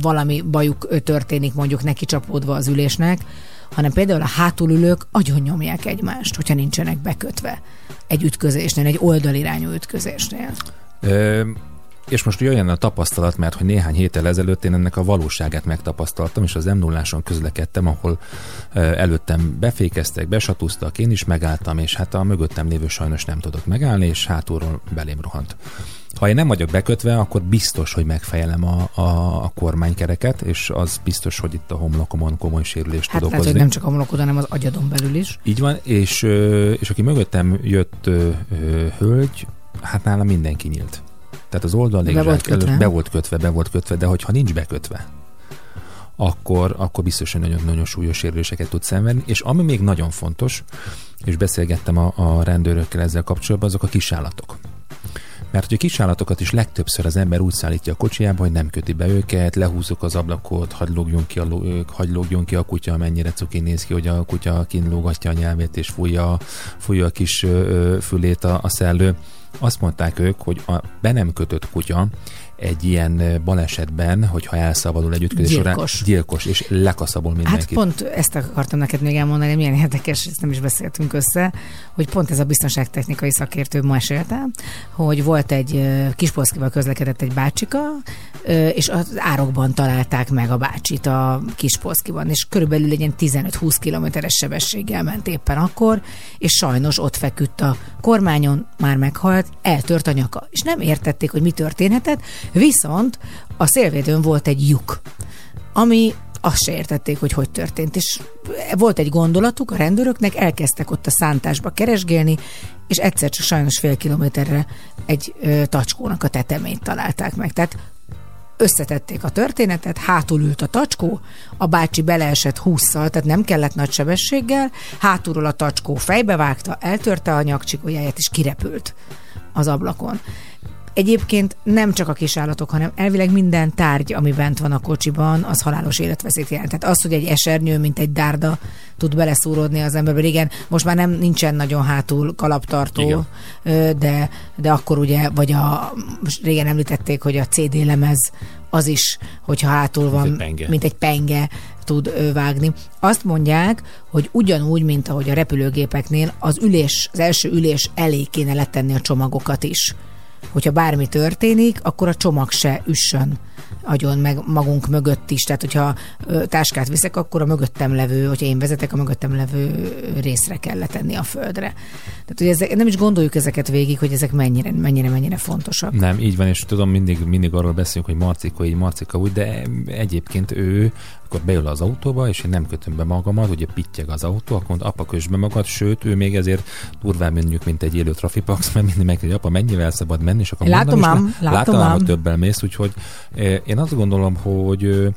valami bajuk történik mondjuk neki csapódva az ülésnek, hanem például a hátulülők agyon nyomják egymást, hogyha nincsenek bekötve egy ütközésnél, egy oldalirányú ütközésnél. És most jöjjön a tapasztalat, mert hogy néhány héttel ezelőtt én ennek a valóságát megtapasztaltam, és az m 0 közlekedtem, ahol előttem befékeztek, besatúztak, én is megálltam, és hát a mögöttem lévő sajnos nem tudok megállni, és hátulról belém rohant. Ha én nem vagyok bekötve, akkor biztos, hogy megfejelem a, a, a kormánykereket, és az biztos, hogy itt a homlokomon komoly sérülést Hát tud lehet, okozni. nem csak a homlokod, hanem az agyadon belül is. Így van, és, és aki mögöttem jött hölgy, hát nála mindenki nyílt. Tehát az oldal Be volt kötve. be volt kötve, be volt kötve, de hogyha nincs bekötve, akkor, akkor biztos, hogy nagyon-nagyon súlyos sérüléseket tud szenvedni. És ami még nagyon fontos, és beszélgettem a, a rendőrökkel ezzel kapcsolatban, azok a kisállatok. Mert hogy a kisállatokat is legtöbbször az ember úgy szállítja a kocsiába, hogy nem köti be őket, lehúzzuk az ablakot, hagy lógjon ki a, ló- hagy lógjon ki a kutya, amennyire cuki néz ki, hogy a kutya kinlógatja a nyelvét és fújja, fújja a kis fülét a, a szellő. Azt mondták ők, hogy a be nem kötött kutya egy ilyen balesetben, hogyha elszabadul egy ütközés során, Gyilkos. gyilkos, és lekaszabol Hát mindenkit. pont ezt akartam neked még elmondani, milyen érdekes, ezt nem is beszéltünk össze, hogy pont ez a biztonságtechnikai szakértő ma esélte, hogy volt egy Kispolszkival közlekedett egy bácsika, és az árokban találták meg a bácsit a Kispolszkiban, és körülbelül egy ilyen 15-20 kilométeres sebességgel ment éppen akkor, és sajnos ott feküdt a kormányon, már meghalt, eltört a nyaka. És nem értették, hogy mi történhetett, viszont a szélvédőn volt egy lyuk, ami azt se értették, hogy hogy történt. És volt egy gondolatuk a rendőröknek, elkezdtek ott a szántásba keresgélni, és egyszer csak sajnos fél kilométerre egy ö, tacskónak a tetemét találták meg. Tehát összetették a történetet, hátul ült a tacskó, a bácsi beleesett húszszal, tehát nem kellett nagy sebességgel, hátulról a tacskó fejbevágta, eltörte a nyakcsikójáját, és kirepült az ablakon. Egyébként nem csak a kisállatok, hanem elvileg minden tárgy, ami bent van a kocsiban, az halálos életveszélyt jelent. Tehát az, hogy egy esernyő, mint egy dárda tud beleszúródni az emberbe. Igen, most már nem nincsen nagyon hátul kalaptartó, Igen. de, de akkor ugye, vagy a, most régen említették, hogy a CD lemez az is, hogyha hátul van, egy penge. mint egy penge tud vágni. Azt mondják, hogy ugyanúgy, mint ahogy a repülőgépeknél az ülés, az első ülés elé kéne letenni a csomagokat is hogyha bármi történik, akkor a csomag se üssön agyon meg magunk mögött is. Tehát, hogyha táskát viszek, akkor a mögöttem levő, hogyha én vezetek, a mögöttem levő részre kell letenni a földre. Tehát, hogy ezek, nem is gondoljuk ezeket végig, hogy ezek mennyire, mennyire, mennyire fontosak. Nem, így van, és tudom, mindig, mindig arról beszélünk, hogy Marcika így, Marcika úgy, de egyébként ő, akkor beül az autóba, és én nem kötöm be magamat, ugye pittyeg az autó, akkor mondja, apa kösd be magad, sőt, ő még ezért durván mondjuk, mint egy élő trafipax, mert mindig meg, hogy apa, mennyivel szabad menni, és akkor Látom mondom, ám, és látom látom ám, hogy többel mész, úgyhogy eh, én azt gondolom, hogy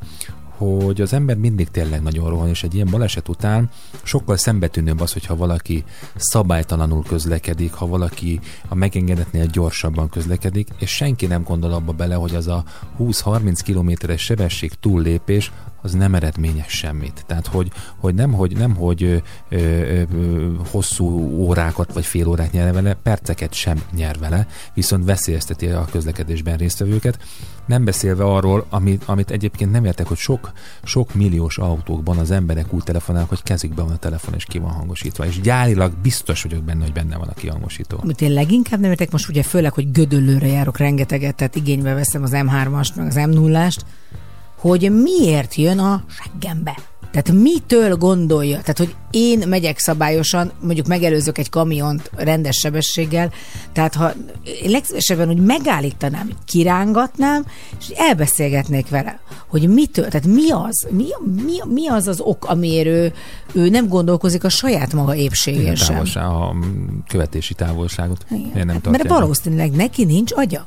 hogy az ember mindig tényleg nagyon rohan, és egy ilyen baleset után sokkal szembetűnőbb az, hogyha valaki szabálytalanul közlekedik, ha valaki a megengedetnél gyorsabban közlekedik, és senki nem gondol abba bele, hogy az a 20-30 kilométeres sebesség túllépés az nem eredményes semmit. Tehát, hogy, hogy nem, hogy, nem, hogy ö, ö, ö, hosszú órákat vagy fél órát nyer vele, perceket sem nyer vele, viszont veszélyezteti a közlekedésben résztvevőket. Nem beszélve arról, amit, amit egyébként nem értek, hogy sok, sok milliós autókban az emberek úgy telefonálnak, hogy kezükben van a telefon és ki van hangosítva. És gyárilag biztos vagyok benne, hogy benne van a kihangosító. Amit én leginkább nem értek most ugye főleg, hogy gödöllőre járok rengeteget, tehát igénybe veszem az M3-ast, meg az M0-ást, hogy miért jön a seggembe. Tehát mitől gondolja? Tehát, hogy én megyek szabályosan, mondjuk megelőzök egy kamiont rendes sebességgel, tehát ha legszívesebben úgy megállítanám, kirángatnám, és elbeszélgetnék vele, hogy mitől, tehát mi az, mi, mi, mi az az ok, amiért ő, ő nem gondolkozik a saját maga épségén sem. távolság, a követési távolságot. Igen. Miért nem Hát, Mert valószínűleg neki nincs agya.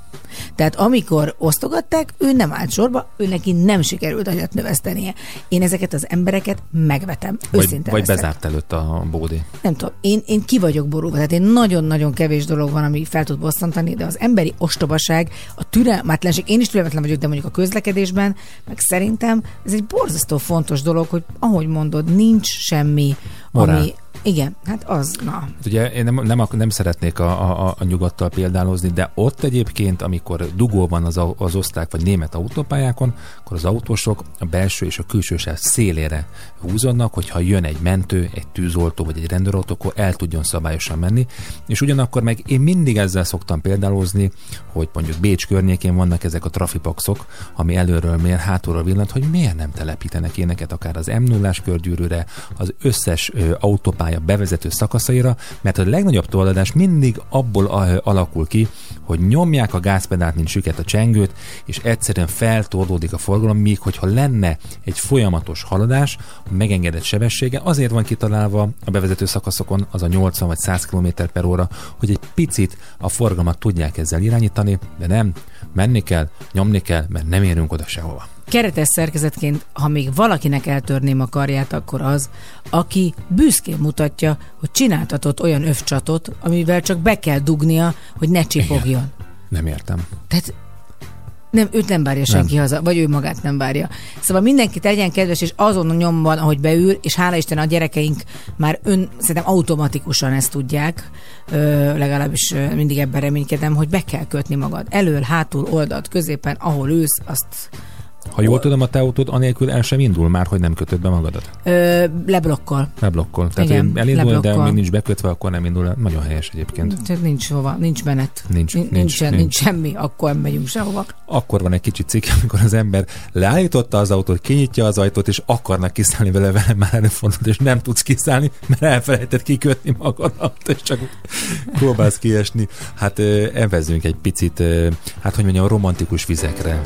Tehát amikor osztogatták, ő nem állt sorba, ő neki nem sikerült agyat növesztenie. Én ezeket az embereket megvetem. Vagy, vagy bezárt előtt a bódé. Nem tudom, én, én ki vagyok borulva, tehát én nagyon-nagyon kevés dolog van, ami fel tud bosszantani, de az emberi ostobaság, a türelmetlenség, én is türelmetlen vagyok, de mondjuk a közlekedésben, meg szerintem ez egy borzasztó fontos dolog, hogy ahogy mondod, nincs semmi, Morál. ami... Igen, hát az, na. Hát Ugye én nem, nem, nem szeretnék a, a, a nyugattal példálozni, de ott egyébként, amikor dugó van az, az osztrák vagy német autópályákon, akkor az autósok a belső és a külső sáv szélére húzódnak, hogyha jön egy mentő, egy tűzoltó vagy egy rendőrautó, akkor el tudjon szabályosan menni. És ugyanakkor meg én mindig ezzel szoktam példálozni, hogy mondjuk Bécs környékén vannak ezek a trafipaxok, ami előről mér, hátulról villant, hogy miért nem telepítenek éneket akár az m 0 körgyűrűre, az összes autópálya bevezető szakaszaira, mert a legnagyobb toldadás mindig abból alakul ki, hogy nyomják a gázpedált, mint süket a csengőt, és egyszerűen feltordódik a forgalom, míg hogyha lenne egy folyamatos haladás, megengedett sebessége, azért van kitalálva a bevezető szakaszokon az a 80 vagy 100 km per óra, hogy egy picit a forgalmat tudják ezzel irányítani, de nem, menni kell, nyomni kell, mert nem érünk oda sehova. keretes szerkezetként, ha még valakinek eltörném a karját, akkor az, aki büszkén mutatja, hogy csináltatott olyan övcsatot, amivel csak be kell dugnia, hogy ne csipogjon. Nem értem. Tehát nem, őt nem várja senki nem. haza, vagy ő magát nem várja. Szóval mindenki tegyen kedves, és azon a nyomban, ahogy beül, és hála Isten a gyerekeink már ön, szerintem automatikusan ezt tudják, ö, legalábbis mindig ebben reménykedem, hogy be kell kötni magad. Elől, hátul, oldalt, középen, ahol ülsz, azt Ha jól tudom, a te autód anélkül el sem indul már, hogy nem kötöd be magadat. ö, leblokkol. Leblokkol. Tehát Igen, elindul, de leblokkol. még nincs bekötve, akkor nem indul el. Nagyon helyes egyébként. Tehát nincs hova, nincs menet. Nincs, nincs, nincs, nincs. nincs semmi, akkor nem megyünk sehova. Akkor van egy kicsit cikk, amikor az ember leállította az autót, kinyitja az ajtót, és akarnak kiszállni vele, vele már előfordult, és nem tudsz kiszállni, mert elfelejtett kikötni magadat, és csak próbálsz kiesni. Hát ö, evezzünk egy picit, hát hogy mondjam, romantikus vizekre.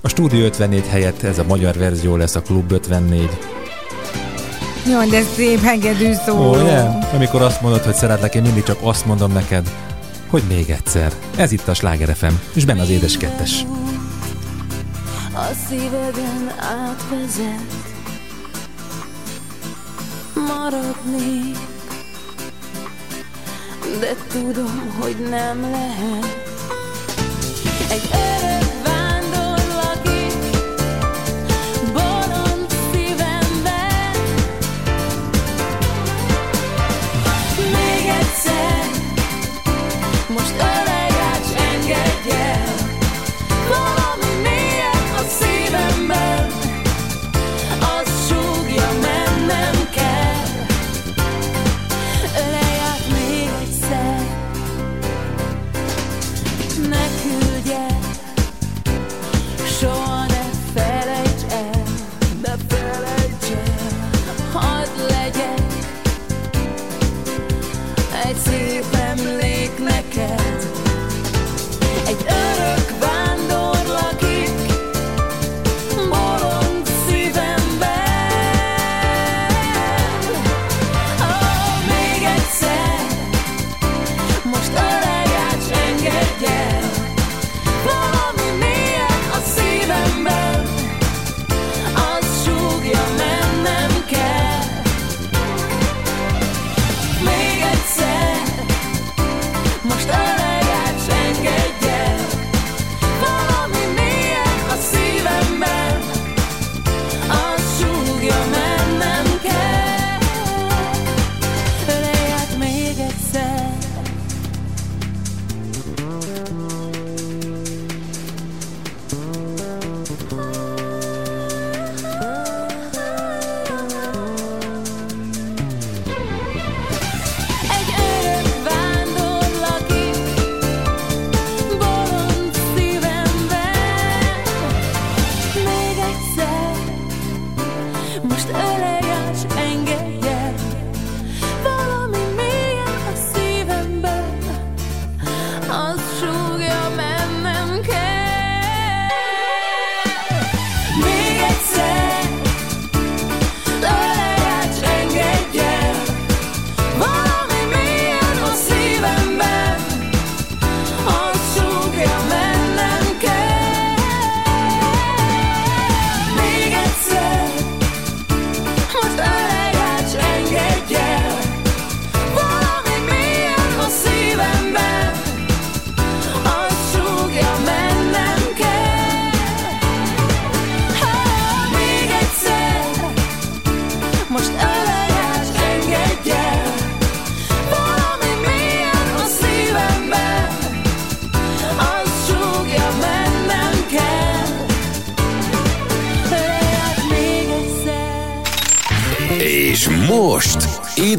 A Stúdió 54 helyett ez a magyar verzió lesz a Klub 54. Jaj, de szép hegedű szó. Ó, ugye? Amikor azt mondod, hogy szeretlek, én mindig csak azt mondom neked, hogy még egyszer. Ez itt a Sláger FM, és benne az édes kettes. a szíveden átvezet Maradnék De tudom, hogy nem lehet Egy öreg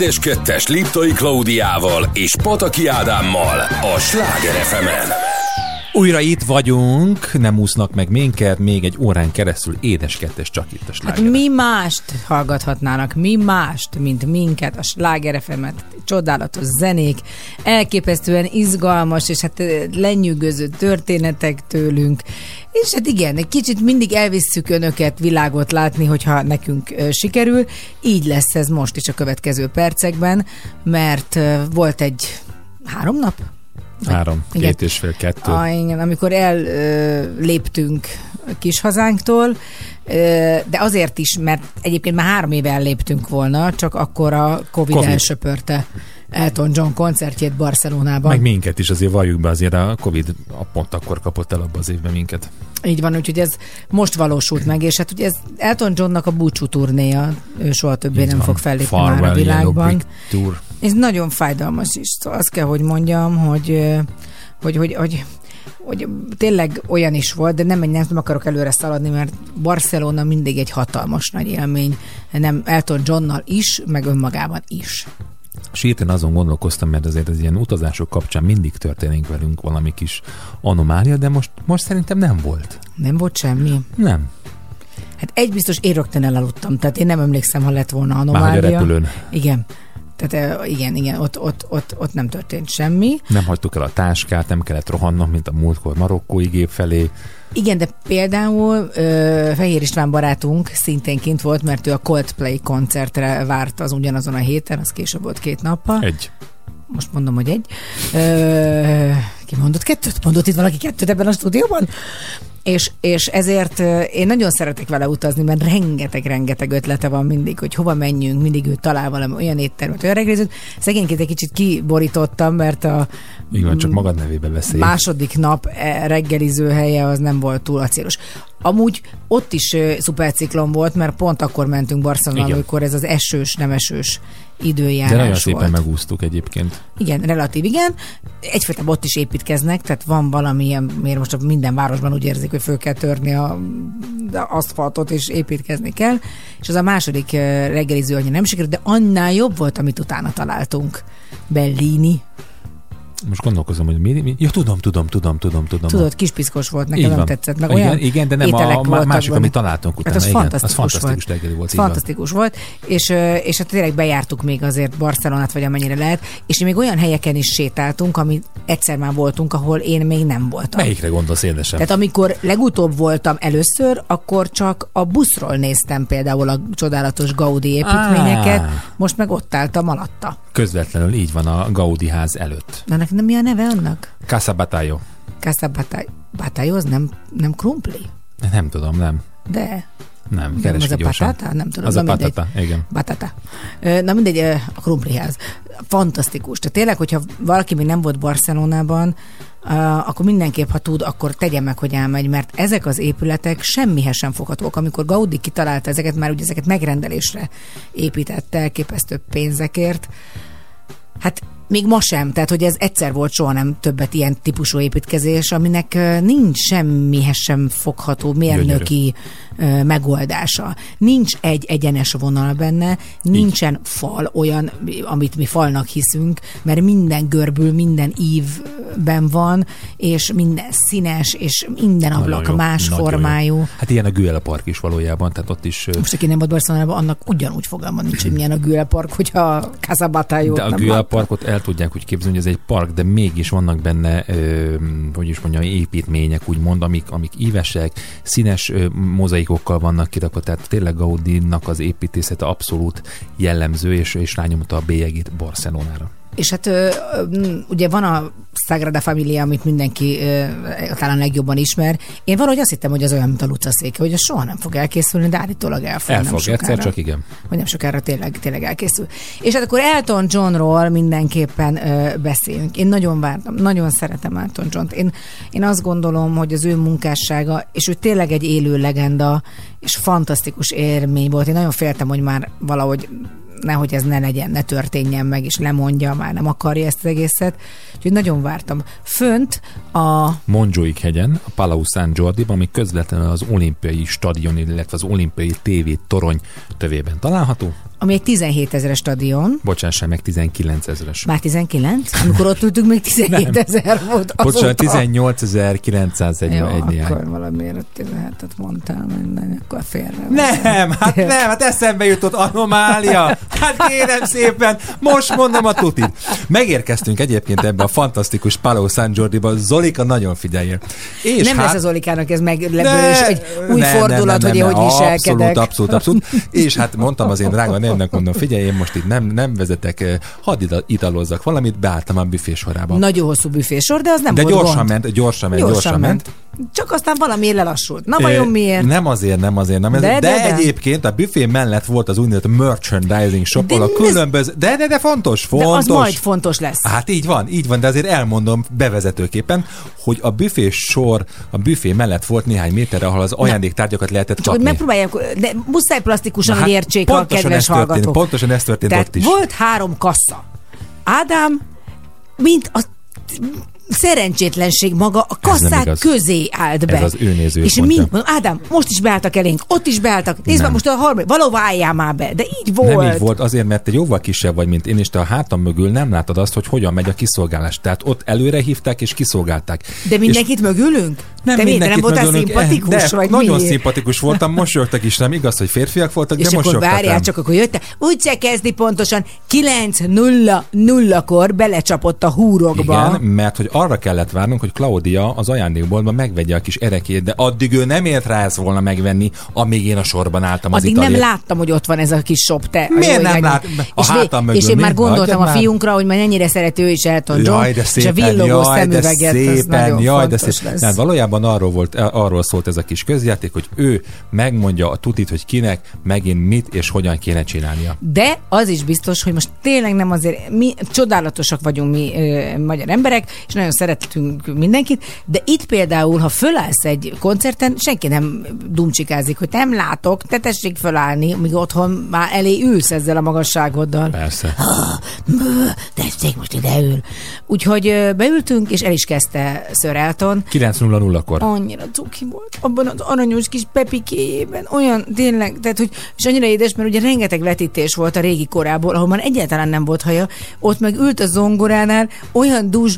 Édes Kettes Liptai Klaudiával és Pataki Ádámmal a Sláger fm Újra itt vagyunk, nem úsznak meg minket, még egy órán keresztül édes kettes csak itt a Hát sláger. mi mást hallgathatnának, mi mást, mint minket, a Sláger FM-et, csodálatos zenék, elképesztően izgalmas, és hát lenyűgöző történetek tőlünk, és hát igen, egy kicsit mindig elvisszük önöket világot látni, hogyha nekünk sikerül, így lesz ez most is a következő percekben, mert volt egy három nap? Három, Igen. két és fél, kettő. Ah, igen, amikor elléptünk kis hazánktól, de azért is, mert egyébként már három éve elléptünk volna, csak akkor a Covid. COVID. elsöpörte Elton John koncertjét Barcelonában. Meg minket is azért valljuk be, azért a Covid a pont akkor kapott el abba az évben minket. Így van, úgyhogy ez most valósult meg, és hát ugye ez Elton Johnnak a búcsú turnéja, ő soha többé Így nem van. fog fellépni Farewell már a világban. Tour. Ez nagyon fájdalmas is. Szóval azt kell, hogy mondjam, hogy, hogy, hogy, hogy hogy tényleg olyan is volt, de nem, nem, nem akarok előre szaladni, mert Barcelona mindig egy hatalmas nagy élmény, nem Elton Johnnal is, meg önmagában is. És hirtelen azon gondolkoztam, mert azért az ilyen utazások kapcsán mindig történik velünk valami kis anomália, de most, most szerintem nem volt. Nem volt semmi. Nem. Hát egy biztos, én rögtön elaludtam, tehát én nem emlékszem, ha lett volna Már hogy a anomália. repülőn Igen. Tehát igen, igen, ott, ott, ott, ott nem történt semmi. nem hagytuk el a táskát, nem kellett rohannom, mint a múltkor marokkói gép felé. Igen, de például ö, Fehér István barátunk szintén kint volt, mert ő a Coldplay koncertre várt az ugyanazon a héten, az később volt két nappal. Egy. Most mondom, hogy egy. Ö, ki mondott kettőt? Mondott itt valaki kettőt ebben a stúdióban? És, és ezért én nagyon szeretek vele utazni, mert rengeteg-rengeteg ötlete van mindig, hogy hova menjünk, mindig ő talál valami olyan éttermet, olyan reggelizőt. Szegényként egy kicsit kiborítottam, mert a Így van, csak magad nevébe beszélj. második nap e, reggeliző helye az nem volt túl acélos. Amúgy ott is szuperciklon volt, mert pont akkor mentünk Barcelonába, amikor ez az esős, nem esős időjárás De nagyon volt. szépen megúsztuk egyébként. Igen, relatív igen. Egyfajta ott is építkeznek, tehát van valamilyen, miért most minden városban úgy érzik, hogy föl kell törni a, a aszfaltot, és építkezni kell. És az a második reggeliző annyira nem sikerült, de annál jobb volt, amit utána találtunk. Bellini. Most gondolkozom, hogy mi, mi... Ja, tudom, tudom, tudom, tudom, tudom. Tudod, kispiszkos volt, nekem nem tetszett. Meg igen, olyan igen, de nem a, a másik, benne. amit találtunk utána. Hát az igen, fantasztikus, az fantasztikus volt. reggeli volt. Fantasztikus volt, és, és hát tényleg bejártuk még azért Barcelonát, vagy amennyire lehet, és még olyan helyeken is sétáltunk, ami egyszer már voltunk, ahol én még nem voltam. Melyikre gondolsz édesem? Tehát amikor legutóbb voltam először, akkor csak a buszról néztem például a csodálatos Gaudi építményeket, Á. most meg ott álltam alatta. Közvetlenül így van a Gaudi ház előtt. De nem mi a neve annak? Casa Batayo. Casa Batay. Batályhoz nem, nem krumpli? Nem tudom, nem. De Nem, keresd az a gyorsan. patata? Nem tudom. Az na a mindegy. patata, igen. Batata. Ö, Na mindegy, a krumpliház. Fantasztikus. Tehát tényleg, hogyha valaki még nem volt Barcelonában, akkor mindenképp, ha tud, akkor tegye meg, hogy elmegy, mert ezek az épületek semmihez sem foghatók. Amikor Gaudi kitalálta ezeket, már ugye ezeket megrendelésre építette elképesztő pénzekért, hát még ma sem, tehát hogy ez egyszer volt, soha nem többet ilyen típusú építkezés, aminek nincs semmihez sem fogható mérnöki ö, megoldása. Nincs egy egyenes vonal benne, nincsen fal olyan, amit mi falnak hiszünk, mert minden görbül, minden ívben van, és minden színes, és minden ablak jó, más nagyon jó. formájú. Hát ilyen a Güele Park is valójában, tehát ott is... Most, aki nem volt Barcelonában, annak ugyanúgy fogalma nincs, hogy milyen a Güle Park, hogyha Casabatajót De a Güele. Parkot el tudják úgy képzelni, hogy ez egy park, de mégis vannak benne, ö, hogy is mondjam, építmények, úgymond, amik, amik ívesek, színes ö, mozaikokkal vannak kirakva, tehát tényleg Gaudinak az építészete abszolút jellemző, és, és rányomta a bélyegét Barcelonára. És hát ö, ugye van a Sagrada Familia, amit mindenki talán legjobban ismer. Én valahogy azt hittem, hogy az olyan, mint a Luca széke, hogy az soha nem fog elkészülni, de állítólag el fog. El fog sokára. egyszer, csak igen. Hogy nem sokára tényleg, tényleg elkészül. És hát akkor Elton Johnról mindenképpen ö, beszéljünk. Én nagyon vártam, nagyon szeretem Elton John-t. Én, én azt gondolom, hogy az ő munkássága, és ő tényleg egy élő legenda, és fantasztikus élmény volt. Én nagyon féltem, hogy már valahogy nehogy ez ne legyen, ne történjen meg, és lemondja, már nem akarja ezt az egészet. Úgyhogy nagyon vártam. Fönt a Monjoik hegyen, a Palau San Jordiban, ami közvetlenül az olimpiai stadion, illetve az olimpiai TV torony tövében található. Ami egy 17 ezeres stadion, Bocsássál meg, 19 ezeres. már 19? Amikor ott ültünk, még 17 ezer volt Bocsánat, azóta. 18.901 Jó, egy néhány. akkor valamiért ott 17-et mondtál minden, akkor félre. Nem, hát nem, hát eszembe jutott anomália. Hát kérem szépen, most mondom a tutit. Megérkeztünk egyébként ebbe a fantasztikus Palau San Jordiba. Zolika nagyon figyeljen. És nem hát, lesz az Olikának ez meglepő, Ne, és egy új nem, fordulat, nem, hogy nem, én nem, hogy viselkedek. Abszolút, abszolút, abszolút. És hát mondtam az én drága névnek, mondom, figyelj, én most itt nem, nem vezetek, eh, hadd italozzak valamit, beálltam a büfé sorába. Nagyon hosszú büfésor, de az nem De volt gyorsan gond. ment, gyorsan ment, gyorsan, ment. Csak aztán valami lelassult. Na vajon miért? Nem azért, nem azért, nem De, azért. De, de, de, de. egyébként a büfé mellett volt az úgynevezett merchandising shop, De a különböző... De, de, de fontos, De fontos. az majd fontos lesz. Hát így van, így van, de azért elmondom bevezetőképpen, hogy a büfé sor, a büfé mellett volt néhány méterre, ahol az ajándéktárgyakat lehetett Csak hogy kapni. megpróbálják, de muszáj plastikusan, Na hogy hát értsék a kedves ez történt, pontosan ez történt Tehát ott is. volt három kassa. Ádám, mint a szerencsétlenség maga a kasszák közé állt be. Ez az ő nézőpontja. És mind, mondom, Ádám, most is beálltak elénk, ott is beálltak, nézd Nem. most a harmadik, valahova álljál már be, de így volt. Nem így volt, azért, mert te jóval kisebb vagy, mint én, és te a hátam mögül nem látod azt, hogy hogyan megy a kiszolgálás. Tehát ott előre hívták és kiszolgálták. De mindenkit mögülünk? Nem Te mi, te nem mindenkit voltál mögülünk, szimpatikus? de vagy nagyon mi? szimpatikus voltam, mosolyogtak is, nem igaz, hogy férfiak voltak, És de akkor várjál, csak akkor jötte. Úgy se kezdi pontosan 9.00-kor belecsapott a húrokba. Igen, mert hogy arra kellett várnunk, hogy Claudia az ajándékboltban megvegye a kis erekét, de addig ő nem ért rá ezt volna megvenni, amíg én a sorban álltam az Addig nem italért. láttam, hogy ott van ez a kis shop, te. Miért nem hogy lát- megint. a és, hátam és én már gondoltam a fiunkra, hogy már ennyire szerető is Elton John, Jaj, de és a szépen, villogó jaj, de szemüveget, az szépen, jaj, de szépen. Nem, valójában arról, volt, arról szólt ez a kis közjáték, hogy ő megmondja a tutit, hogy kinek, megint mit és hogyan kéne csinálnia. De az is biztos, hogy most tényleg nem azért, mi csodálatosak vagyunk mi ö, magyar emberek, és nagyon szeretünk mindenkit, de itt például, ha fölállsz egy koncerten, senki nem dumcsikázik, hogy nem látok, te tessék fölállni, míg otthon már elé ülsz ezzel a magasságoddal. Persze. Bő, tessék, most ide ül. Úgyhogy beültünk, és el is kezdte Sir Elton. 9.00-kor. Annyira cuki volt. Abban az aranyos kis pepikéjében. Olyan, tényleg, tehát, hogy, és annyira édes, mert ugye rengeteg vetítés volt a régi korából, ahol már egyáltalán nem volt haja. Ott meg ült a zongoránál, olyan dús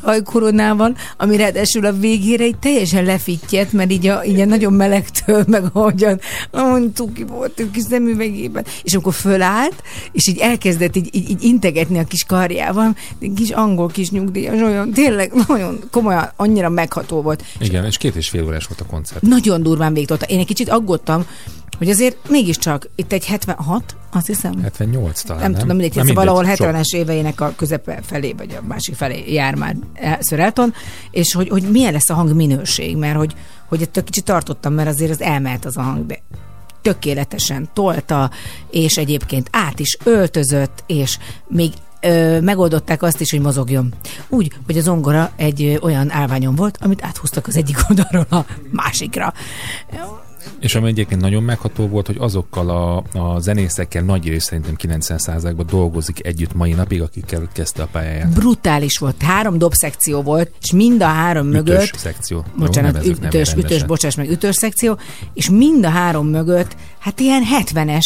hajkoronával, ami ráadásul a végére így teljesen lefittyet, mert így a, így a nagyon melegtől, meg ahogyan, ahogy cuki volt a kis szemüvegében. És amikor fölállt, és így elkezdett így, így, így integetni a kis karjával, egy kis angol kis nyugdíjas, olyan, tényleg nagyon komolyan, annyira megható volt. Igen, és két és fél órás volt a koncert. Nagyon durván végtolta. Én egy kicsit aggódtam, hogy azért mégiscsak itt egy 76, azt hiszem. 78 talán, nem, nem? tudom, mindegy, Na, szóval valahol sok. 70-es éveinek a közepe felé, vagy a másik felé jár már Sir Elton, és hogy, hogy milyen lesz a hangminőség, mert hogy, hogy ettől kicsit tartottam, mert azért az elmehet az a hang, de tökéletesen tolta, és egyébként át is öltözött, és még ö, megoldották azt is, hogy mozogjon. Úgy, hogy az ongora egy ö, olyan állványon volt, amit áthúztak az egyik oldalról a másikra. És ami egyébként nagyon megható volt, hogy azokkal a, a zenészekkel nagy rész szerintem 90%-ban dolgozik együtt mai napig, akikkel kezdte a pályáját. Brutális volt. Három dobszekció volt, és mind a három Ütős mögött szekció. Jó, bocsánat, nevén ütős, ütős, bocsáss meg, ütős szekció, és mind a három mögött, hát ilyen 70-es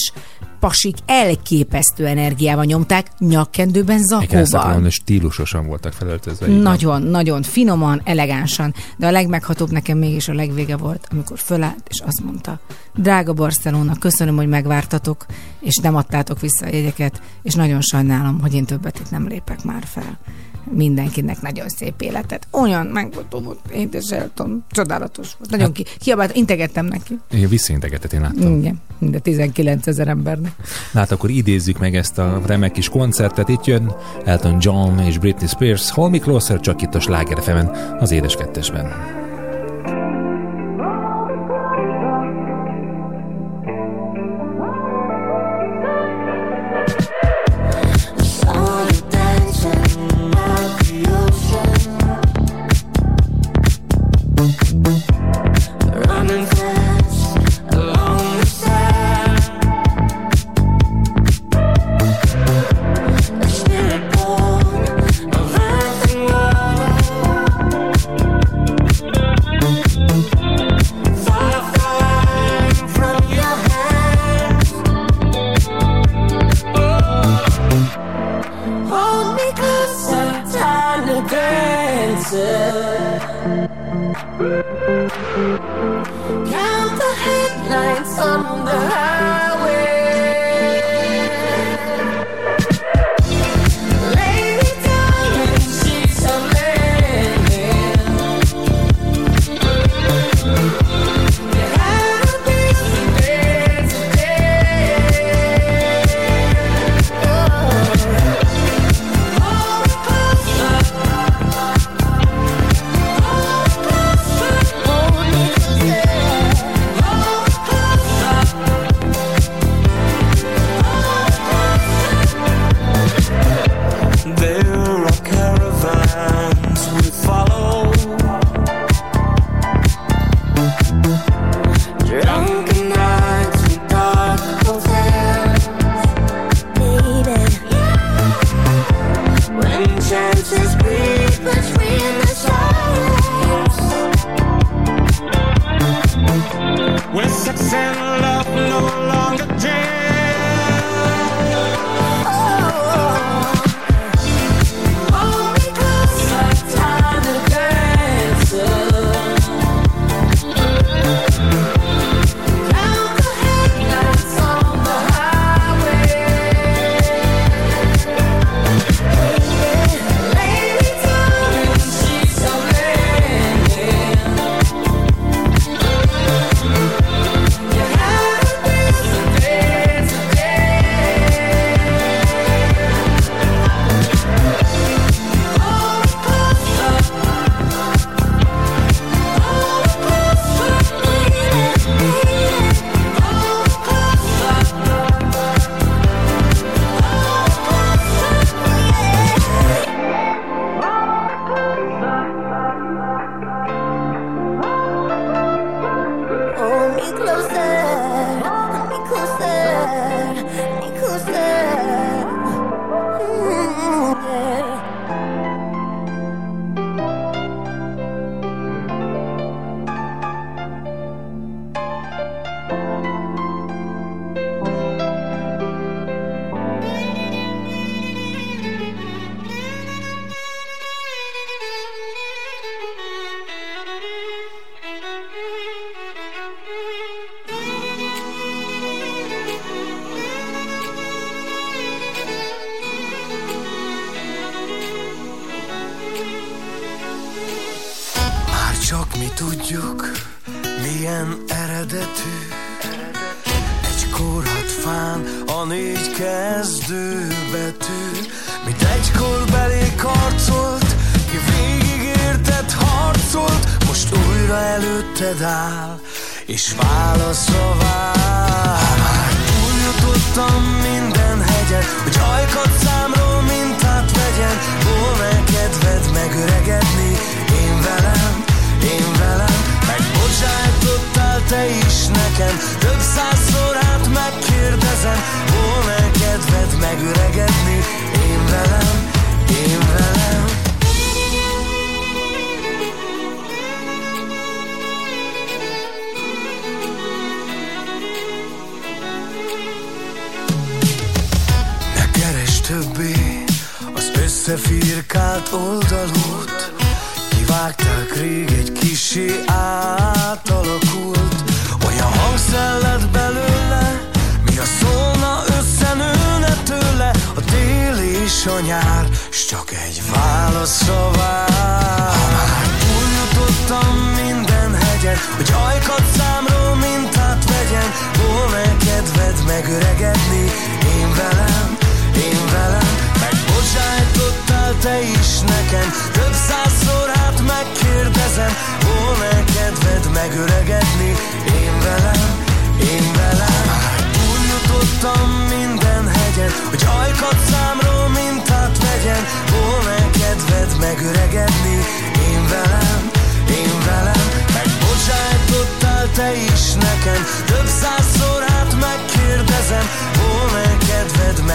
pasik elképesztő energiával nyomták, nyakkendőben, Igen, zakóban. mondani, stílusosan voltak felöltözve. Nagyon, nagyon finoman, elegánsan, de a legmeghatóbb nekem mégis a legvége volt, amikor fölállt, és azt mondta, drága Barcelona, köszönöm, hogy megvártatok, és nem adtátok vissza a jegyeket, és nagyon sajnálom, hogy én többet itt nem lépek már fel. Mindenkinek nagyon szép életet. Olyan én is eltom, csodálatos volt. Nagyon ki, kiabált, integettem neki. Igen, visszaintegetett, én láttam. Igen, mind 19 ezer embernek. Na hát akkor idézzük meg ezt a remek kis koncertet. Itt jön Elton John és Britney Spears, Hold Me Closer, csak itt a Sláger az édes kettesben.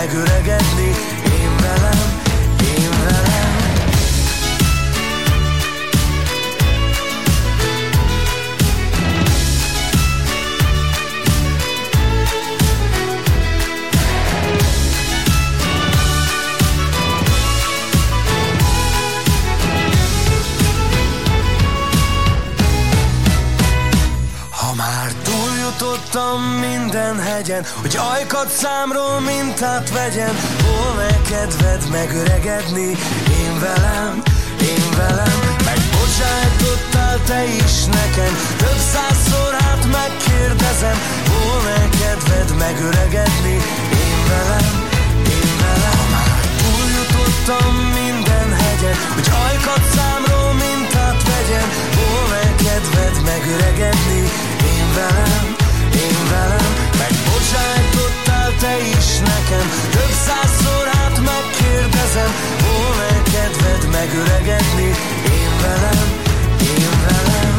Megöregedni hegyen Hogy ajkat számról mintát vegyen. Volna kedved megöregedni? Én velem, én velem. Megbocsájtottál te is nekem. Több százszor hát megkérdezem. Volna kedved megöregedni? Én velem, én velem. Túljutottam minden hegyen Hogy ajkat számról mintát vegyen. Volna kedved megöregedni? Én velem, velem Megbocsájtottál te is nekem Több százszor hát megkérdezem Volna kedved megöregedni Én velem, én velem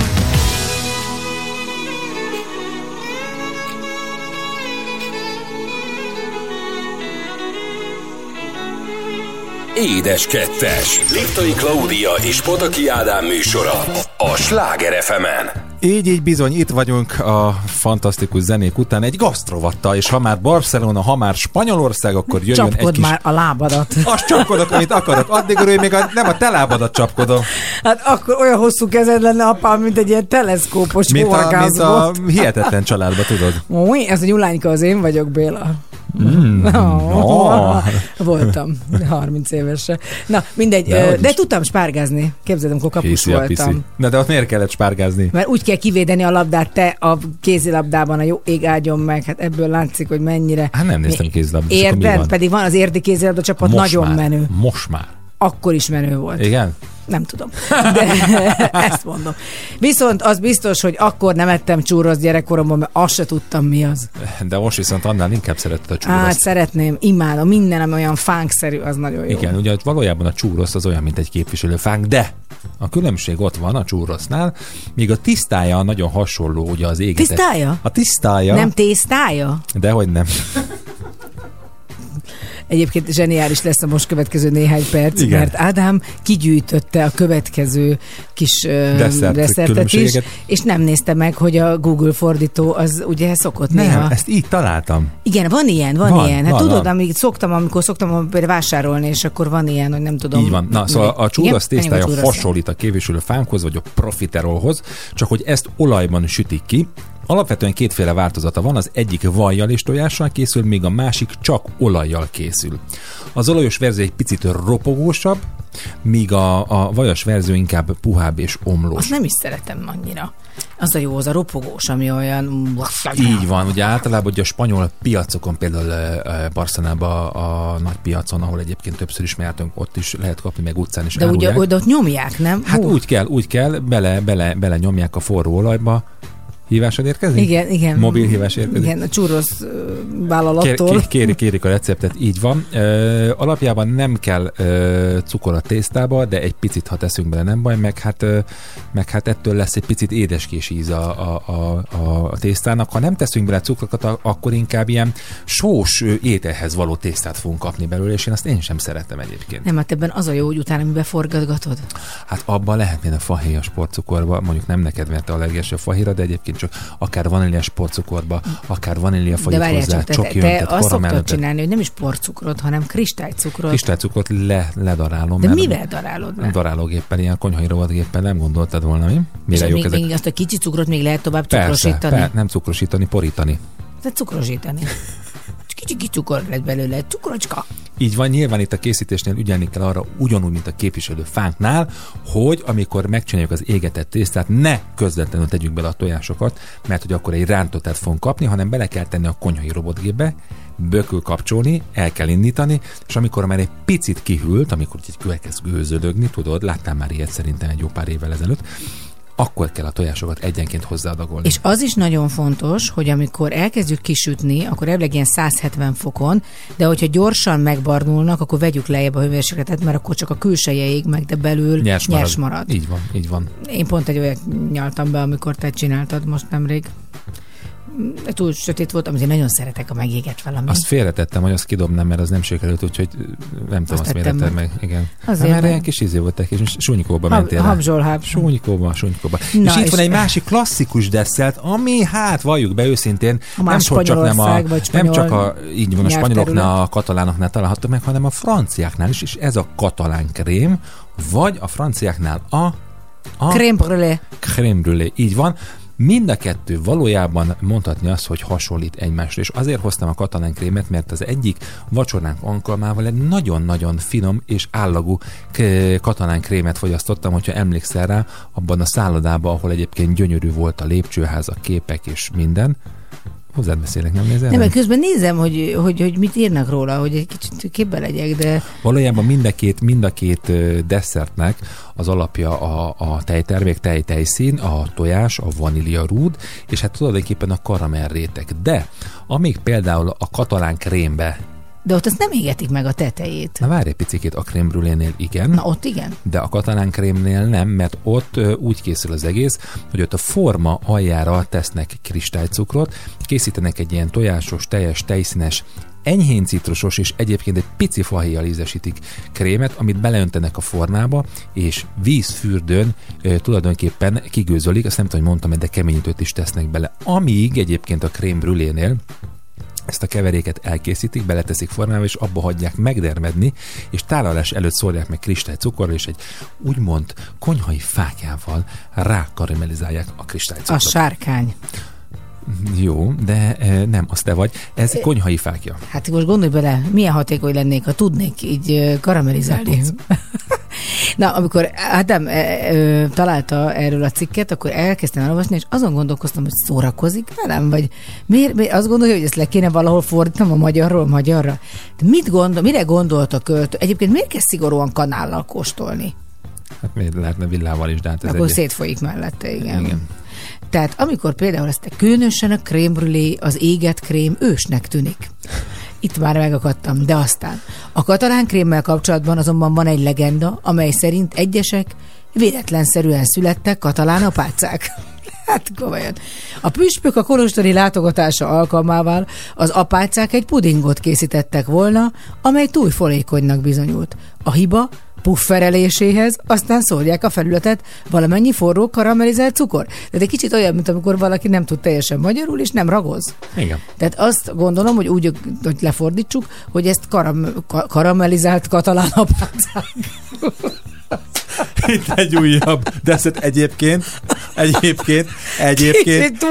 Édes Kettes. Liptai Klaudia és Pataki Ádám műsora. A Sláger fm Így, így bizony, itt vagyunk a fantasztikus zenék után egy gasztrovatta, és ha már Barcelona, ha már Spanyolország, akkor jöjjön egy Csapkod kis... már a lábadat. Azt csapkodok, amit akarok. Addig, hogy még a, nem a te lábadat csapkodom. Hát akkor olyan hosszú kezed lenne, apám, mint egy ilyen teleszkópos Mint a, mint a hihetetlen családba, tudod. Új, ez a nyulányka az én vagyok, Béla. Mm, Oh, no. Voltam, 30 évesen. Na, mindegy, de, de tudtam spárgázni. Képzeld, amikor kapus Hiszi a voltam. piszi. Na de ott miért kellett spárgázni? Mert úgy kell kivédeni a labdát te a kézilabdában, a jó ég áldjon meg. Hát ebből látszik, hogy mennyire. Hát nem néztem kézilabdát, Érted? van? Pedig van az érdi kézilabda csapat Most nagyon már. menő. Most már. Akkor is menő volt. Igen? Nem tudom. De ezt mondom. Viszont az biztos, hogy akkor nem ettem csúrost gyerekkoromban, mert azt se tudtam, mi az. De most viszont annál inkább szeretett a csúroszt. Hát szeretném, imádom. Minden, ami olyan fánkszerű, az nagyon jó. Igen, ugye valójában a csúroszt az olyan, mint egy képviselőfánk, de a különbség ott van a csúrosznál, míg a tisztája nagyon hasonló ugye az égetett. Tisztája? A tisztája. Nem tésztája? Dehogy nem. Egyébként zseniális lesz a most következő néhány perc, Igen. mert Ádám kigyűjtötte a következő kis Desszert desszertet is, és nem nézte meg, hogy a Google fordító az ugye szokott Nem, néha. ezt így találtam. Igen, van ilyen, van, Van, ilyen. Hát van, tudod, van. amíg szoktam, amikor szoktam vásárolni, és akkor van ilyen, hogy nem tudom. Így van. Na, szóval a csúrosz Igen? tésztája hasonlít a képviselő fánkhoz, vagy a profiterolhoz, csak hogy ezt olajban sütik ki. Alapvetően kétféle változata van, az egyik vajjal és tojással készül, míg a másik csak olajjal készül. Az olajos verzió egy picit ropogósabb, míg a, a vajas verzió inkább puhább és omlós. Azt nem is szeretem annyira. Az a jó, az a ropogós, ami olyan... Így van, ugye általában ugye a spanyol piacokon, például Barcelonában a nagy piacon, ahol egyébként többször is mehetünk, ott is lehet kapni, meg utcán is De ugye árulják. oda ott nyomják, nem? Hát Hú, úgy kell, úgy kell, bele, bele, bele nyomják a forró olajba. Hívásod érkezik? Igen, igen. Mobil hívás érkezik? Igen, a Kér, vállalattól. kér, kérik, kérik a receptet, így van. Ö, alapjában nem kell ö, cukor a tésztába, de egy picit, ha teszünk bele, nem baj, meg hát, ö, meg hát ettől lesz egy picit édeskés íz a, a, a, a, a tésztának. Ha nem teszünk bele cukrot, a- akkor inkább ilyen sós ételhez való tésztát fogunk kapni belőle, és én azt én sem szeretem egyébként. Nem, hát ebben az a jó, hogy utána mi beforgatgatod. Hát abban lehet a fahéja sportcukorba, mondjuk nem neked, mert te allergiás a fahéra, de egyébként csak akár vaníliás sportcukorba, akár vanília De fagyit várjál hozzá, csak, te, csoki te öntet, azt szoktad csinálni, hogy nem is porcukrot, hanem kristálycukrot. Kristálycukrot le, ledarálom. De mivel darálod le? Darálógéppel, ilyen konyhai rovatgéppel nem gondoltad volna, mi? Mire jók még, ezek? még azt a kicsi cukrot még lehet tovább Persze, cukrosítani? per, nem cukrosítani, porítani. De cukrosítani. Kicsi kicsi cukor lett belőle, cukrocska. Így van, nyilván itt a készítésnél ügyelni kell arra, ugyanúgy, mint a képviselő fánknál, hogy amikor megcsináljuk az égetett tésztát, ne közvetlenül tegyük bele a tojásokat, mert hogy akkor egy rántotát fogunk kapni, hanem bele kell tenni a konyhai robotgépbe, bökül kapcsolni, el kell indítani, és amikor már egy picit kihűlt, amikor egy következő gőzölögni, tudod, láttál már ilyet szerintem egy jó pár évvel ezelőtt, akkor kell a tojásokat egyenként hozzáadagolni. És az is nagyon fontos, hogy amikor elkezdjük kisütni, akkor elvileg ilyen 170 fokon, de hogyha gyorsan megbarnulnak, akkor vegyük lejjebb a hőmérsékletet, mert akkor csak a külseje ég meg, de belül nyers, nyers marad. Így van, így van. Én pont egy olyat nyaltam be, amikor te csináltad most nemrég. Túl sötét volt, amit én nagyon szeretek, a megégett valami. Azt félretettem, hogy azt kidobnám, mert az nem sikerült, úgyhogy nem tudom, Azt azt miért meg. meg. Igen. Azért Hát, mert ilyen kis izé volt, egy kis súnykóba Hab, mentél. habzsolháb. Súnykóba, súnykóba. Na, és itt és- van egy másik klasszikus desszert, ami hát valljuk be őszintén, nem csak, csak nem, a, nem csak a, így van, a spanyoloknál, a katalánoknál található meg, hanem a franciáknál is, és ez a katalán krém, vagy a franciáknál a, a Crème brûlée. crème brûlée, így van. Mind a kettő valójában mondhatni azt, hogy hasonlít egymásra, és azért hoztam a katalán krémet, mert az egyik vacsoránk alkalmával egy nagyon-nagyon finom és állagú katalán krémet fogyasztottam, hogyha emlékszel rá, abban a szállodában, ahol egyébként gyönyörű volt a lépcsőház, a képek és minden. Hozzád beszélek, nem nézel? Nem, mert közben nézem, hogy, hogy, hogy mit írnak róla, hogy egy kicsit képbe legyek, de Valójában mind a két, mind a két desszertnek az alapja a, a tejtermék, tej-tejszín, a tojás, a vanília rúd, és hát tulajdonképpen a karamell réteg. De amíg például a katalán krémbe, de ott azt nem égetik meg a tetejét. na várj egy picit, a krém brûlénél igen, Na ott igen. de a katalán krémnél nem, mert ott úgy készül az egész, hogy ott a forma aljára tesznek kristálycukrot, készítenek egy ilyen tojásos, teljes, tejszínes, enyhén citrusos és egyébként egy pici fahéjjal ízesítik krémet, amit beleöntenek a formába, és vízfürdőn ö, tulajdonképpen kigőzölik, azt nem tudom, hogy mondtam, de keményítőt is tesznek bele. Amíg egyébként a krém brülénél ezt a keveréket elkészítik, beleteszik formába, és abba hagyják megdermedni, és tálalás előtt szórják meg kristálycukorral, és egy úgymond konyhai fákjával rákaramellizálják a A kristálycukrot. sárkány. Jó, de e, nem, az te vagy. Ez konyhai fákja. Hát most gondolj bele, milyen hatékony lennék, ha tudnék így karamellizálni. Na, amikor Ádám e, ö, találta erről a cikket, akkor elkezdtem elolvasni, és azon gondolkoztam, hogy szórakozik velem, vagy miért, miért azt gondolja, hogy ezt le kéne valahol fordítanom a magyarról magyarra? De mit gondol, mire gondolt a költő? Egyébként miért kell szigorúan kanállal kóstolni? Hát miért lehetne villával is, de hát ez Akkor egy... szétfolyik mellette, igen. Igen. Tehát amikor például ezt a különösen a krémbrülé, az éget krém ősnek tűnik. Itt már megakadtam, de aztán. A katalán krémmel kapcsolatban azonban van egy legenda, amely szerint egyesek véletlenszerűen születtek katalán apácák. Hát komolyan. A püspök a kolostori látogatása alkalmával az apácák egy pudingot készítettek volna, amely túl folyékonynak bizonyult. A hiba puffereléséhez, aztán szórják a felületet valamennyi forró karamellizált cukor. Tehát egy kicsit olyan, mint amikor valaki nem tud teljesen magyarul, és nem ragoz. Igen. Tehát azt gondolom, hogy úgy, hogy lefordítsuk, hogy ezt karam, ka- karamellizált katalán apácák. Itt egy újabb, de ezt egyébként, egyébként, egyébként,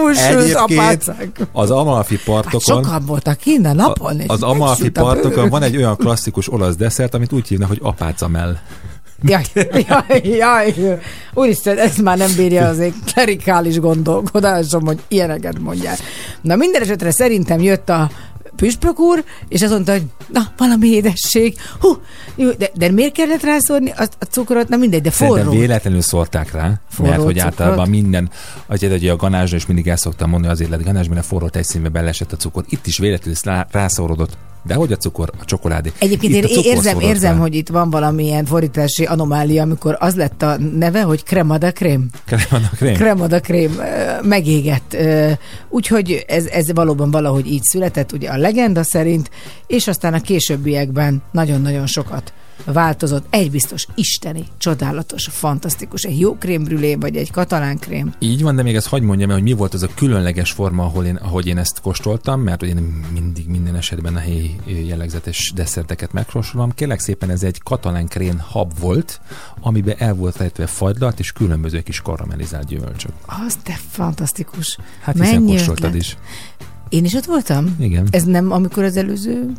apácák. az Amalfi Hát partokon, sokan voltak a napon. és az Amalfi a partokon van egy olyan klasszikus olasz desszert, amit úgy hívnak, hogy apácamell. Jaj, jaj, jaj. Úristen, ez már nem bírja az egy klerikális gondolkodásom, hogy ilyeneket mondják. Na minden esetre szerintem jött a püspök úr, és azt mondta, hogy na, valami édesség. Hú, jó, de, de miért kellett rászórni a, a cukrot? Na mindegy, de Szerintem forró. véletlenül szórták rá, Forró mert hogy cukrot? általában minden, azért, hogy a ganázsra is mindig el szoktam mondani, azért lett ganázs, mert a forró tejszínbe beleesett a cukor. Itt is véletlenül rá, rászórodott. De hogy a cukor, a csokoládé. Egyébként Itt én érzem, érzem, hogy itt van valamilyen fordítási anomália, amikor az lett a neve, hogy crema de crème. Krem, a krém. Crema de crème ö, megégett. Úgyhogy ez, ez valóban valahogy így született, ugye a legenda szerint, és aztán a későbbiekben nagyon-nagyon sokat változott. Egy biztos isteni, csodálatos, fantasztikus. Egy jó krémbrülé, vagy egy katalán krém. Így van, de még ezt hagyd mondjam hogy mi volt az a különleges forma, ahol én, ahogy én ezt kóstoltam, mert én mindig minden esetben a helyi jellegzetes desszerteket megkóstolom. Kérlek szépen ez egy katalán krén hab volt, amiben el volt rejtve fagylalt és különböző kis karamellizált gyümölcsök. Az de fantasztikus. Hát hiszen Mennyi kóstoltad ötlet. is. Én is ott voltam? Igen. Ez nem amikor az előző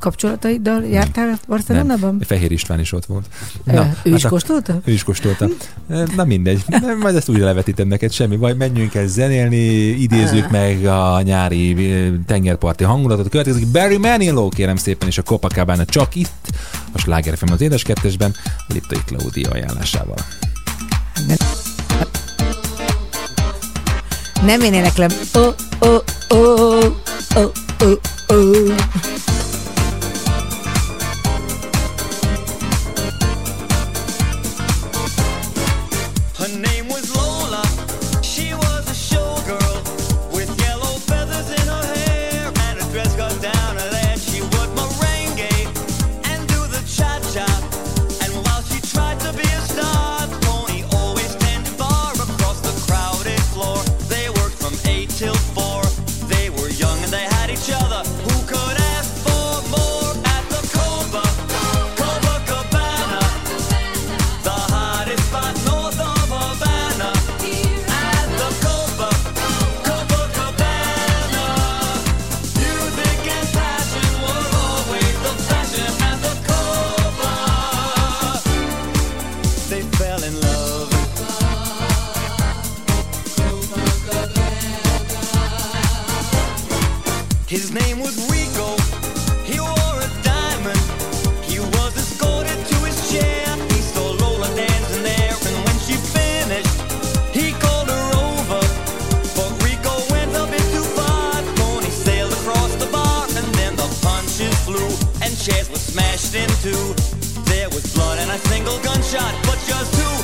kapcsolataiddal jártál Barcelonában? Nem. Fehér István is ott volt. Ö, ő is hát a- kóstolta? Ő is kóstolta. Na mindegy, majd ezt újra levetítem neked, semmi baj, menjünk el zenélni, idézzük meg a nyári tengerparti hangulatot. Következik Barry Manilow, kérem szépen, és a Copacabana csak itt, a Sláger FM az édes kettesben, Liptai Klaudia ajánlásával. Nem én éneklem. Ó, ó, ó, ó, ó, ó. Two. There was blood and a single gunshot, but just who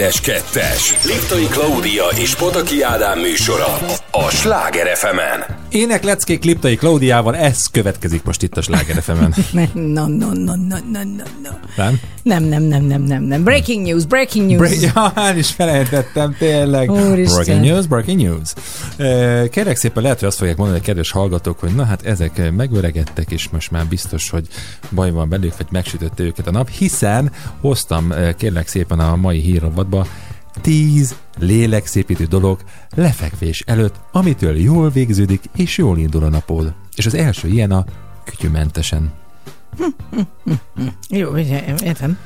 Édes Kettes. Liptai Klaudia és Pataki Ádám műsora a Sláger fm -en. Ének leckék Liptai Klaudiával, ez következik most itt a Sláger FM-en. No, no, no, no, no, no, no. Nem? Nem, nem, nem, nem, nem, nem. Breaking news, breaking news. Break, ja, is felejtettem, tényleg. Úristen. Breaking news, breaking news. Kérlek szépen, lehet, hogy azt fogják mondani a kedves hallgatók, hogy na hát ezek megöregedtek, és most már biztos, hogy baj van velük, vagy megsütötte őket a nap, hiszen hoztam kérlek szépen a mai hírrovatba 10 lélekszépítő dolog lefekvés előtt, amitől jól végződik, és jól indul a napod. És az első ilyen a kütyümentesen. Jó, ugye, értem.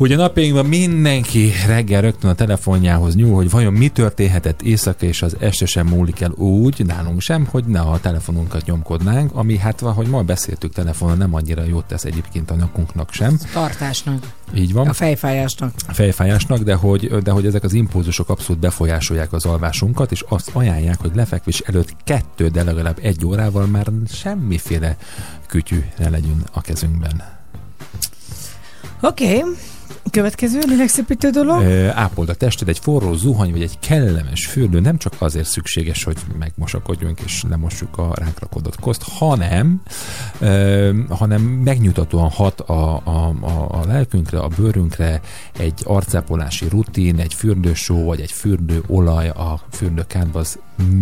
Hogy a napjainkban mindenki reggel rögtön a telefonjához nyúl, hogy vajon mi történhetett éjszaka, és az este sem múlik el úgy, nálunk sem, hogy ne a telefonunkat nyomkodnánk, ami hát, ahogy ma beszéltük telefonon, nem annyira jót tesz egyébként a nyakunknak sem. Tartásnak, Így van a fejfájásnak. fejfájásnak, de hogy, de hogy ezek az impulzusok abszolút befolyásolják az alvásunkat, és azt ajánlják, hogy lefekvés előtt kettő, de legalább egy órával már semmiféle kütyű ne legyünk a kezünkben. Oké, okay. Következő lélekszépítő dolog. Ö, Ápold a tested, egy forró zuhany vagy egy kellemes fürdő nem csak azért szükséges, hogy megmosakodjunk és lemossuk a ránk rakodott koszt, hanem, ö, hanem megnyugtatóan hat a, a, a, a lelkünkre, a bőrünkre egy arcápolási rutin, egy fürdősó vagy egy fürdőolaj, a fürdőkádba az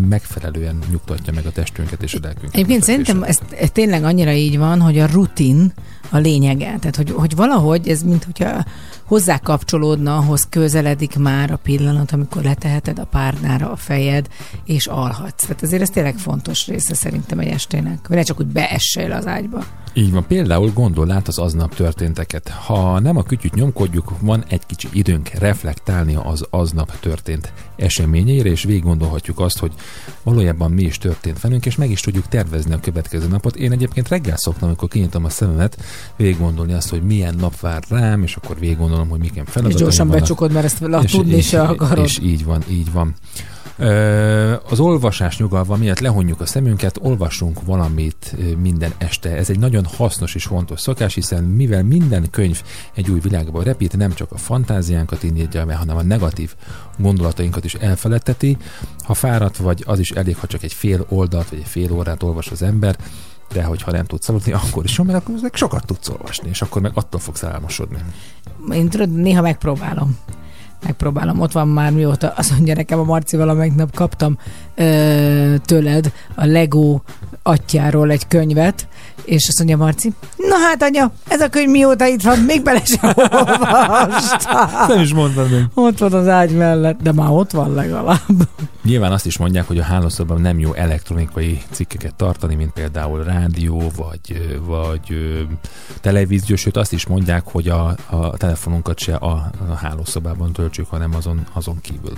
megfelelően nyugtatja meg a testünket és a lelkünket. Egyébként szerintem ez, ez tényleg annyira így van, hogy a rutin a lényege. Tehát, hogy, hogy valahogy ez, mint hogyha hozzá kapcsolódna, ahhoz közeledik már a pillanat, amikor leteheted a párnára a fejed, és alhatsz. Tehát azért ez tényleg fontos része szerintem egy estének. Vagy ne csak úgy beessél az ágyba. Így van, például gondol át az aznap történteket. Ha nem a kütyüt nyomkodjuk, van egy kicsi időnk reflektálni az aznap történt eseményeire, és végig gondolhatjuk azt, hogy valójában mi is történt velünk, és meg is tudjuk tervezni a következő napot. Én egyébként reggel szoktam, amikor kinyitom a szememet, végig azt, hogy milyen nap vár rám, és akkor végig gondolom, hogy miken És feladataim gyorsan vannak. becsukod, mert ezt la, És- tudni és- se akarod. És így van, így van. Az olvasás nyugalva miatt lehunjuk a szemünket, olvassunk valamit minden este. Ez egy nagyon hasznos és fontos szokás, hiszen mivel minden könyv egy új világba repít, nem csak a fantáziánkat indítja be, hanem a negatív gondolatainkat is elfeledteti. Ha fáradt vagy, az is elég, ha csak egy fél oldalt vagy egy fél órát olvas az ember, de hogyha nem tudsz aludni, akkor is jó, mert akkor meg sokat tudsz olvasni, és akkor meg attól fogsz álmosodni. Én tudod, néha megpróbálom. Megpróbálom. Ott van már mióta, azt mondja nekem a Marcival, amelyik nap kaptam ö, tőled a Lego atyáról egy könyvet, és azt mondja Marci, na hát anya, ez a könyv mióta itt van, még bele sem olvastam. Nem is mondtad még. Ott van az ágy mellett, de már ott van legalább. Nyilván azt is mondják, hogy a hálószobában nem jó elektronikai cikkeket tartani, mint például rádió, vagy, vagy televízió, sőt azt is mondják, hogy a, a telefonunkat se a, a hálószobában töltsük, hanem azon, azon kívül.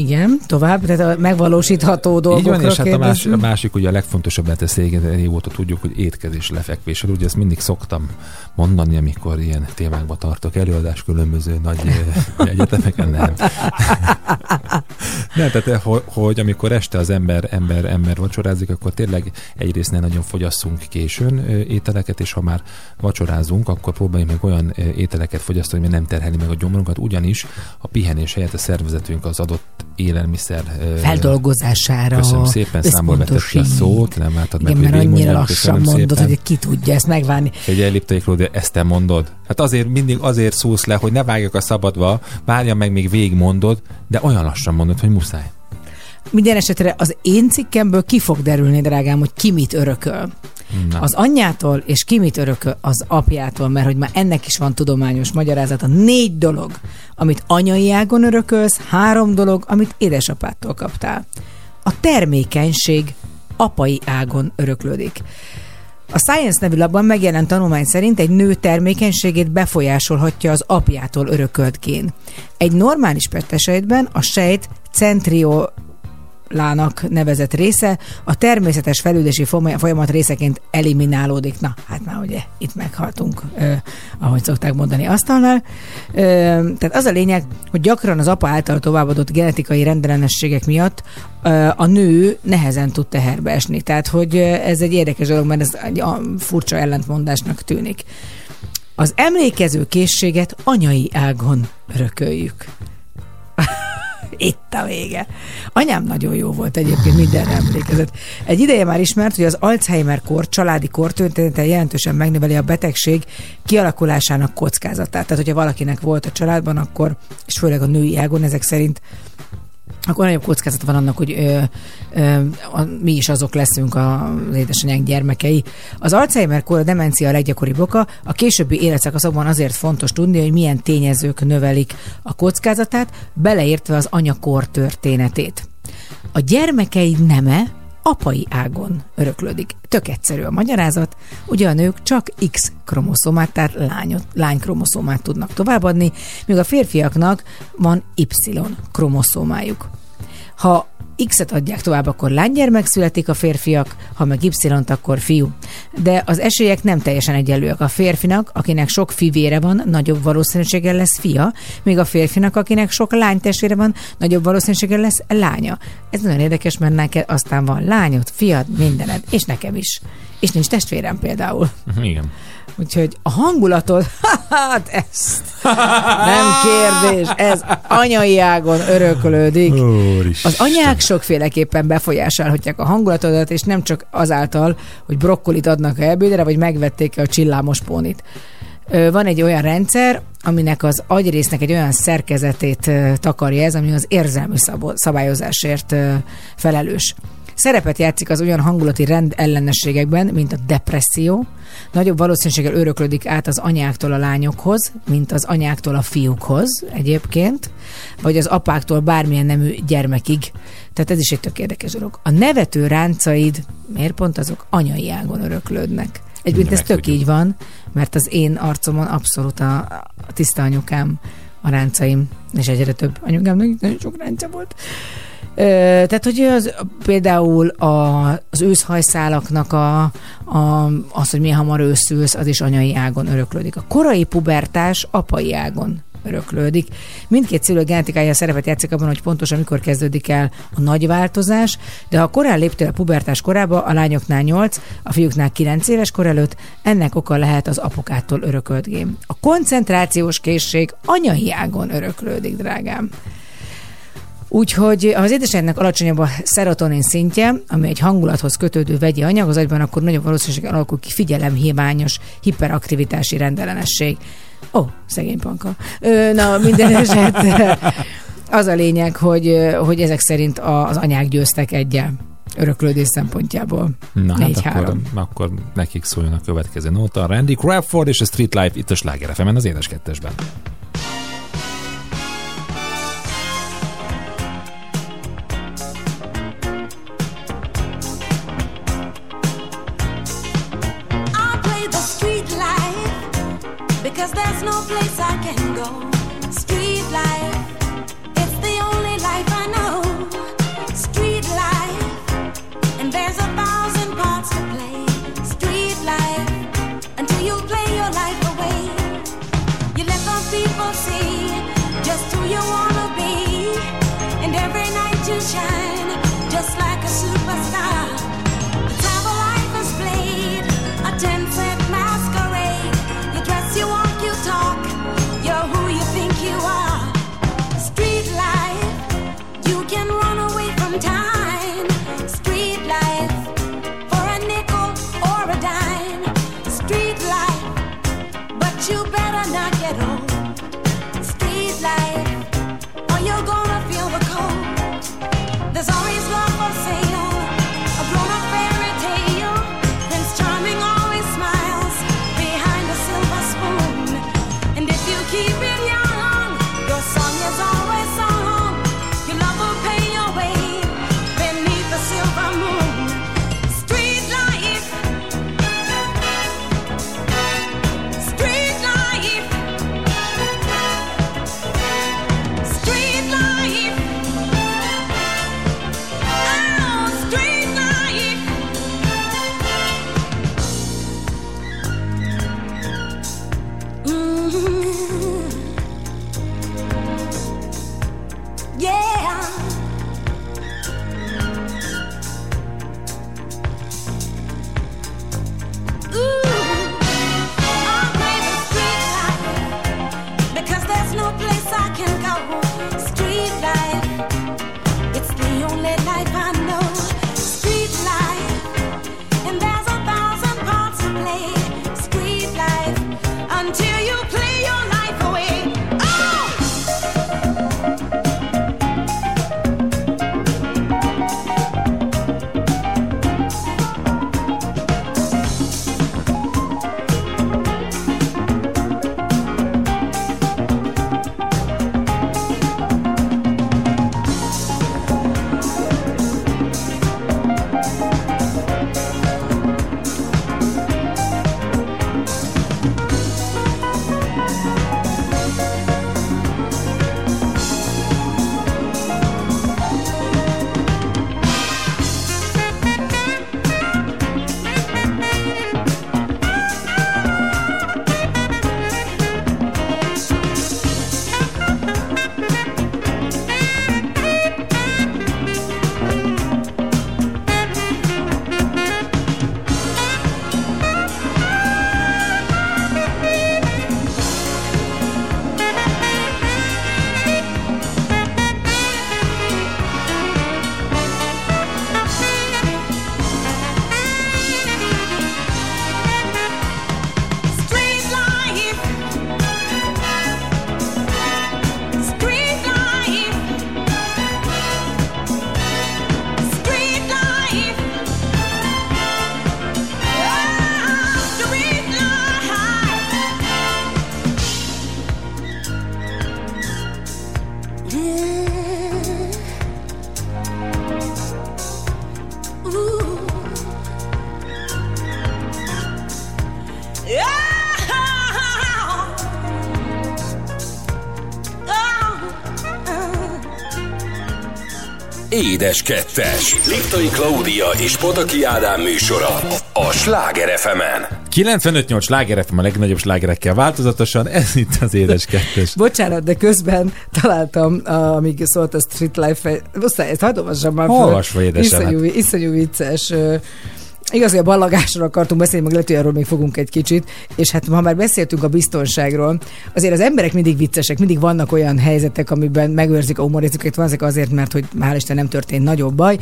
Igen, tovább, tehát a megvalósítható Így dolgokról van, és hát a, más, a másik, ugye a legfontosabb lehet ezt régóta tudjuk, hogy étkezés lefekvés. Ugye ezt mindig szoktam mondani, amikor ilyen témákba tartok előadás különböző nagy ö, egyetemeken, nem. Nem, tehát eh, hogy, hogy amikor este az ember, ember, ember vacsorázik, akkor tényleg egyrészt ne nagyon fogyasszunk későn ö, ételeket, és ha már vacsorázunk, akkor próbáljunk meg olyan ételeket fogyasztani, ami nem terheli meg a gyomrunkat, ugyanis a pihenés helyett a szervezetünk az adott élelmiszer Feldolgozására. Köszönöm szépen, számból vetett a szót, nem látod meg, Igen, mert annyira lassan mondod, hogy ki tudja ezt megvárni. Egy elliptai Klódia, ezt te mondod? Hát azért mindig azért szúsz le, hogy ne vágjak a szabadba, várja meg, még végigmondod, de olyan lassan mondod, hogy muszáj. Minden esetre az én cikkemből ki fog derülni, drágám, hogy ki mit örököl. Na. Az anyjától és ki mit örököl az apjától, mert hogy már ennek is van tudományos magyarázata. Négy dolog, amit anyai ágon örökölsz, három dolog, amit édesapától kaptál. A termékenység apai ágon öröklődik. A Science nevű labban megjelent tanulmány szerint egy nő termékenységét befolyásolhatja az apjától örökölt gén. Egy normális esetben a sejt centrio lának nevezett része a természetes fejlődési folya- folyamat részeként eliminálódik. Na, hát már ugye itt meghaltunk, ö, ahogy szokták mondani asztalnál. Ö, tehát az a lényeg, hogy gyakran az apa által továbbadott genetikai rendellenességek miatt ö, a nő nehezen tud teherbe esni. Tehát, hogy ez egy érdekes dolog, mert ez egy furcsa ellentmondásnak tűnik. Az emlékező készséget anyai ágon örököljük. Itt a vége. Anyám nagyon jó volt egyébként, mindenre emlékezett. Egy ideje már ismert, hogy az Alzheimer-kor családi kortörténete jelentősen megnöveli a betegség kialakulásának kockázatát. Tehát, hogyha valakinek volt a családban, akkor, és főleg a női ágon ezek szerint akkor nagyobb kockázat van annak, hogy ö, ö, a, mi is azok leszünk az édesanyánk gyermekei. Az Alzheimer-kor a demencia a leggyakoribb oka, a későbbi életszakaszokban azért fontos tudni, hogy milyen tényezők növelik a kockázatát, beleértve az anyakor történetét. A gyermekei neme apai ágon öröklődik. Tök egyszerű a magyarázat, ugye a nők csak X kromoszomát, tehát lányot, lány kromoszomát tudnak továbbadni, míg a férfiaknak van Y kromoszomájuk. Ha X-et adják tovább, akkor lánygyermek születik a férfiak, ha meg Y-t, akkor fiú. De az esélyek nem teljesen egyenlőek. A férfinak, akinek sok fivére van, nagyobb valószínűséggel lesz fia, míg a férfinak, akinek sok lánytestvére van, nagyobb valószínűséggel lesz lánya. Ez nagyon érdekes, mert neked aztán van lányod, fiad, mindened, és nekem is. És nincs testvérem például. Igen. Úgyhogy a hangulatod, hát ezt nem kérdés, ez anyai ágon örökölődik. Az anyák sokféleképpen befolyásolhatják a hangulatodat, és nem csak azáltal, hogy brokkolit adnak a ebédre, vagy megvették a csillámos pónit. Van egy olyan rendszer, aminek az agyrésznek egy olyan szerkezetét takarja ez, ami az érzelmi szabályozásért felelős. Szerepet játszik az olyan hangulati rend ellenességekben, mint a depresszió, nagyobb valószínűséggel öröklődik át az anyáktól a lányokhoz, mint az anyáktól a fiúkhoz egyébként, vagy az apáktól bármilyen nemű gyermekig. Tehát ez is egy tök érdekes dolog. A nevető ráncaid, miért pont azok anyai ágon öröklődnek? Egyébként ez tök így van, mert az én arcomon abszolút a, a tiszta anyukám, a ráncaim, és egyre több anyukámnak nagyon sok ránca volt. Tehát, hogy az, például a, az őszhajszálaknak a, a, az, hogy milyen hamar őszülsz, az is anyai ágon öröklődik. A korai pubertás apai ágon öröklődik. Mindkét szülő genetikája szerepet játszik abban, hogy pontosan mikor kezdődik el a nagy változás, de ha korán léptél a pubertás korába, a lányoknál 8, a fiúknál 9 éves kor előtt, ennek oka lehet az apukától örökölt gém. A koncentrációs készség anyai ágon öröklődik, drágám. Úgyhogy ha az édesanyagnak alacsonyabb a szerotonin szintje, ami egy hangulathoz kötődő vegyi anyag az agyban, akkor nagyobb valószínűséggel alakul ki figyelemhiányos hiperaktivitási rendellenesség. Ó, szegény panka. Ö, na, minden esetre az a lényeg, hogy, hogy ezek szerint az anyák győztek egyel öröklődés szempontjából. Na hát Négy, akkor, három. akkor nekik szóljon a következő nóta. Randy Crawford és a Street Life itt a Sláger az édes kettesben. Who you wanna be, and every night you shine Édes kettes. Liptai Klaudia és Pataki Ádám műsora a Sláger fm 95-8 slágerek a legnagyobb slágerekkel változatosan, ez itt az édes kettes. Bocsánat, de közben találtam, amíg szólt a Street Life, muszáj, ezt hadd olvassam már. Olvasva, édesem, Iszonyú, iszonyú vicces. Igaz, hogy a ballagásról akartunk beszélni, meg lehet, hogy arról még fogunk egy kicsit, és hát ha már beszéltünk a biztonságról, azért az emberek mindig viccesek, mindig vannak olyan helyzetek, amiben megőrzik a humorizmukat, van ezek azért, mert hogy hál' Isten nem történt nagyobb baj.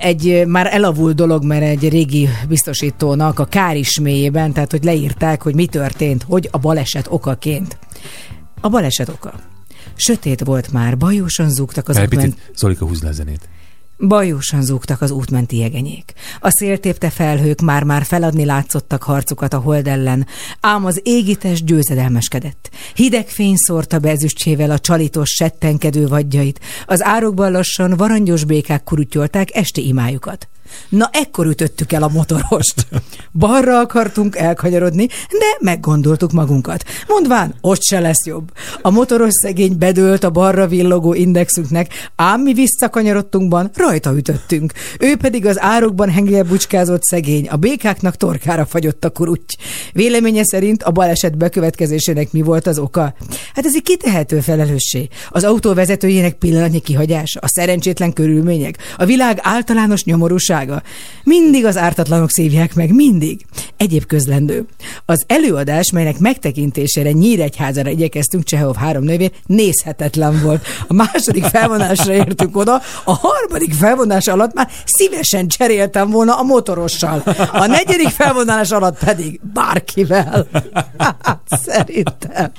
Egy már elavult dolog, mert egy régi biztosítónak a kárisméjében, tehát hogy leírták, hogy mi történt, hogy a baleset okaként. A baleset oka. Sötét volt már, bajósan zúgtak az Egy útment... picit, Zolika, húzd le a zenét. Bajósan zúgtak az útmenti jegenyék. A széltépte felhők már-már feladni látszottak harcukat a hold ellen, ám az égítés győzedelmeskedett. Hideg fény szórta be a csalitos, settenkedő vadjait, az árokban lassan varangyos békák kurutyolták esti imájukat. Na ekkor ütöttük el a motorost. Balra akartunk elkanyarodni, de meggondoltuk magunkat. Mondván, ott se lesz jobb. A motoros szegény bedőlt a balra villogó indexünknek, ám mi visszakanyarodtunkban rajta ütöttünk. Ő pedig az árokban hengelbucskázott szegény, a békáknak torkára fagyott a kuruty. Véleménye szerint a baleset bekövetkezésének mi volt az oka? Hát ez egy kitehető felelősség. Az autó vezetőjének pillanatnyi kihagyása, a szerencsétlen körülmények, a világ általános nyomorúsága. Mindig az ártatlanok szívják meg, mindig. Egyéb közlendő. Az előadás, melynek megtekintésére Nyíregyházára igyekeztünk Csehov három nővér, nézhetetlen volt. A második felvonásra értünk oda, a harmadik felvonás alatt már szívesen cseréltem volna a motorossal. A negyedik felvonás alatt pedig bárkivel. Hát, Szerintem.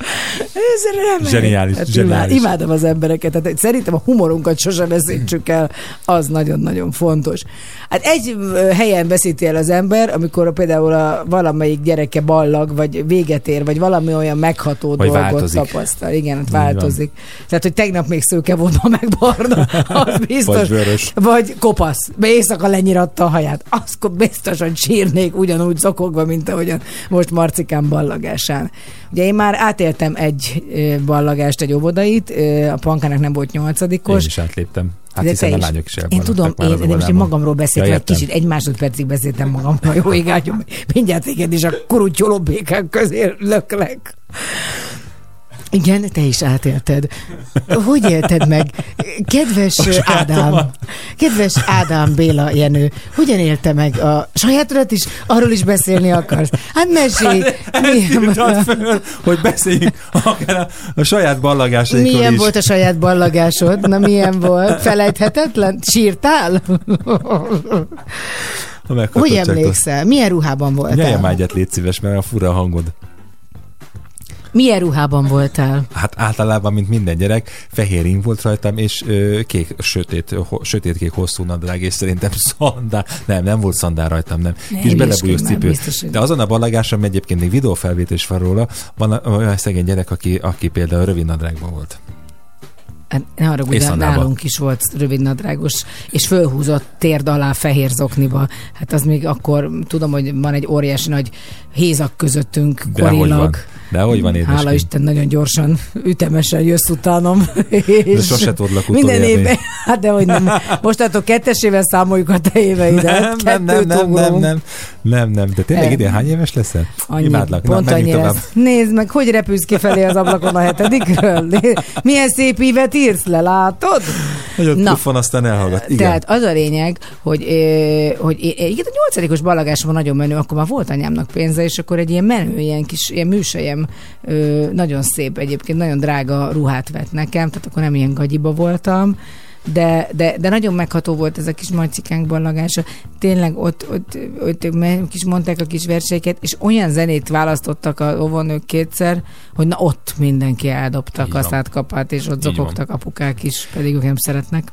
Ez remek. Zseniális, Hát zseniális. Imád, imádom az embereket, tehát szerintem a humorunkat sosem veszítsük el, az nagyon-nagyon fontos. Hát egy helyen veszíti el az ember, amikor például a valamelyik gyereke ballag, vagy véget ér, vagy valami olyan megható Vagy dolgot változik. tapasztal. Igen, hát változik. Tehát, hogy tegnap még szőke volt, ma meg barna, az biztos. Vagy vörös. Vagy kopasz. Be éjszaka lenyiratta a haját. Azt biztosan sírnék ugyanúgy zokogva, mint ahogyan most Marcikán ballagásán. Ugye én már átéltem egy ballagást, egy óvodait, a pankának nem volt Én nyolcadikos. is átléptem. Hát De hiszen a lányok is Én tudom, én, de most én magamról beszéltem, Ja, egy kicsit, egy másodpercig beszéltem magamról. Jó, égágyom, mindjárt téged is a kurutyoló békák közé löklek. Igen, te is átélted. Hogy élted meg? Kedves Ádám, kedves Ádám Béla Jenő, hogyan élte meg a sajátodat is? Arról is beszélni akarsz? Hát mesélj! Milyen, Írtad föl, hogy beszéljünk akár a, a saját ballagásainkról milyen is. volt a saját ballagásod? Na milyen volt? Felejthetetlen? Sírtál? Hogy emlékszel? Milyen ruhában voltál? már egyet, légy szíves, mert a fura hangod. Milyen ruhában voltál? Hát általában, mint minden gyerek, fehér ing volt rajtam, és ö, kék, sötét, ho, sötét-kék hosszú nadrág, és szerintem szandál. Nem, nem volt szandál rajtam, nem. Ne Kis belebújós cipő. De azon a ballagáson egyébként még videófelvétel is van róla, van olyan szegény gyerek, aki, aki például rövid nadrágban volt. Hát ne de szandába. nálunk is volt rövidnadrágos, és fölhúzott térd alá fehér zokniba. Hát az még akkor, tudom, hogy van egy óriási nagy hézak közöttünk, De korilag. De hogy van, édesem? Hála Isten, nagyon gyorsan, ütemesen jössz utánom. És sose tudlak Minden évben, hát de hogy nem. Mostantól kettesével számoljuk a te éveidet. Nem, nem, nem, nem, nem, nem, nem, nem, de tényleg Nem. idén hány éves leszel? Annyi, Imádlak. Na, pont menjünk annyi tovább. lesz. Nézd meg, hogy repülsz kifelé az ablakon a hetedikről. Milyen szép ívet írsz le, látod? Nagyon Na. puffan, aztán elhallgat. Igen. Tehát az a lényeg, hogy, ö, hogy é- egyébként a nyolcadikos ballagásom nagyon menő, akkor már volt anyámnak pénze, és akkor egy ilyen menő, ilyen kis ilyen műsejem, ö, nagyon szép egyébként, nagyon drága ruhát vett nekem, tehát akkor nem ilyen gagyiba voltam, de, de, de nagyon megható volt ez a kis majcikánk ballagása. Tényleg ott, ott, ott me- kis mondták a kis verseiket, és olyan zenét választottak a óvónők kétszer, hogy na ott mindenki eldobtak Így a van. szátkapát, és ott Így zokogtak apukák is, pedig ők nem szeretnek.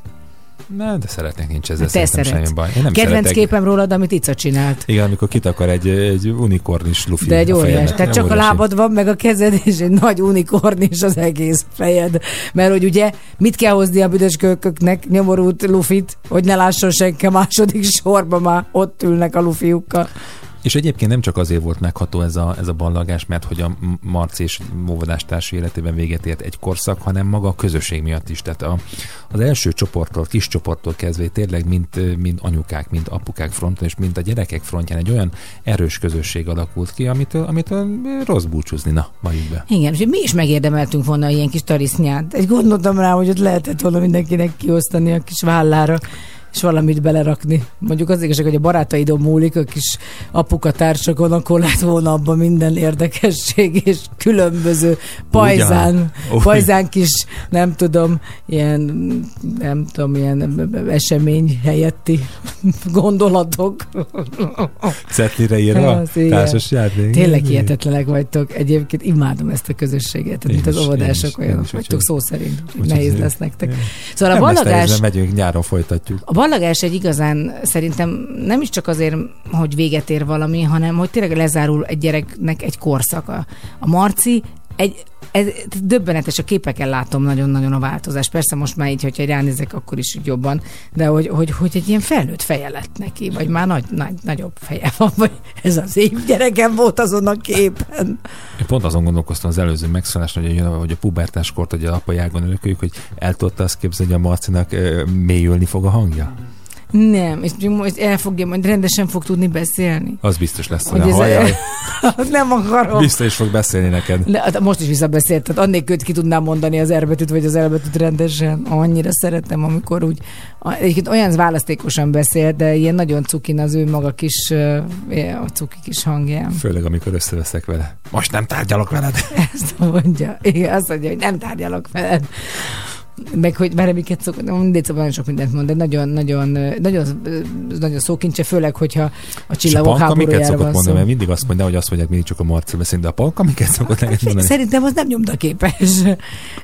Ne, de szeretnék, nincs ezzel Te szerintem semmi baj. Én nem Kedvenc szeretek. képem rólad, amit Ica csinált. Igen, amikor kitakar egy, egy unikornis lufi De egy a óriás. Tehát csak a Óriási. lábad van, meg a kezed, és egy nagy unikornis az egész fejed. Mert hogy ugye mit kell hozni a büdös kölyköknek, nyomorult lufit, hogy ne lásson senki a második sorba már ott ülnek a lufiukkal. És egyébként nem csak azért volt megható ez a, ez a ballagás, mert hogy a M- Marci és óvodástársi életében véget ért egy korszak, hanem maga a közösség miatt is. Tehát a, az első csoporttól, kis csoporttól kezdve tényleg mind, mind anyukák, mind apukák fronton, és mind a gyerekek frontján egy olyan erős közösség alakult ki, amitől, amitől rossz búcsúzni, na, ma így be. Igen, és mi is megérdemeltünk volna ilyen kis tarisznyát. Egy gondoltam rá, hogy ott lehetett volna mindenkinek kiosztani a kis vállára és valamit belerakni. Mondjuk az igazság, hogy a barátaidon múlik, a kis apuka társakon, akkor lett volna abban minden érdekesség, és különböző pajzán, pajzán kis, nem tudom, ilyen, nem tudom, ilyen esemény helyetti gondolatok. Cetlire írva, igen. társas játék. Tényleg hihetetlenek vagytok. Egyébként imádom ezt a közösséget, mint Én az óvodások olyanok vagytok szó szerint. Nehéz lesz nektek. Szóval a mert megyünk, nyáron folytatjuk. a ballagás egy igazán szerintem nem is csak azért, hogy véget ér valami, hanem hogy tényleg lezárul egy gyereknek egy korszaka. A Marci egy ez döbbenetes, a képeken látom nagyon-nagyon a változást. Persze most már így, hogyha ránézek, akkor is jobban, de hogy, hogy, hogy egy ilyen felnőtt feje lett neki, vagy már nagy, nagy, nagyobb feje van, vagy ez az én gyerekem volt azon a képen. Én pont azon gondolkoztam az előző megszóláson, hogy, a- hogy a pubertáskort, hogy a apai ágon örököljük, hogy el tudta azt képzelni, hogy a Marcinak mélyülni fog a hangja? Nem, és most el fogja, majd rendesen fog tudni beszélni. Az biztos lesz, Hogy hallja, Nem akarom. biztos is fog beszélni neked. De, hát most is visszabeszélt, tehát annélkül ki tudnám mondani az erbetűt vagy az elbetűt rendesen. Annyira szeretem, amikor úgy, egyébként olyan választékosan beszél, de ilyen nagyon cukin az ő maga kis, a cuki kis hangján. Főleg, amikor összeveszek vele. Most nem tárgyalok veled. Ezt mondja. Igen, azt mondja, hogy nem tárgyalok veled. Meg hogy már miket szok, mindegy, szóval nagyon sok mindent mond, de nagyon, nagyon, nagyon, nagyon szókincse, főleg, hogyha a csillagok háborújára szokott van mondani, szó. mert mindig azt mondja, hogy azt mondják, mindig csak a Marci beszél, de a panka miket szokott neked mondani? Szerintem az nem nyomdaképes.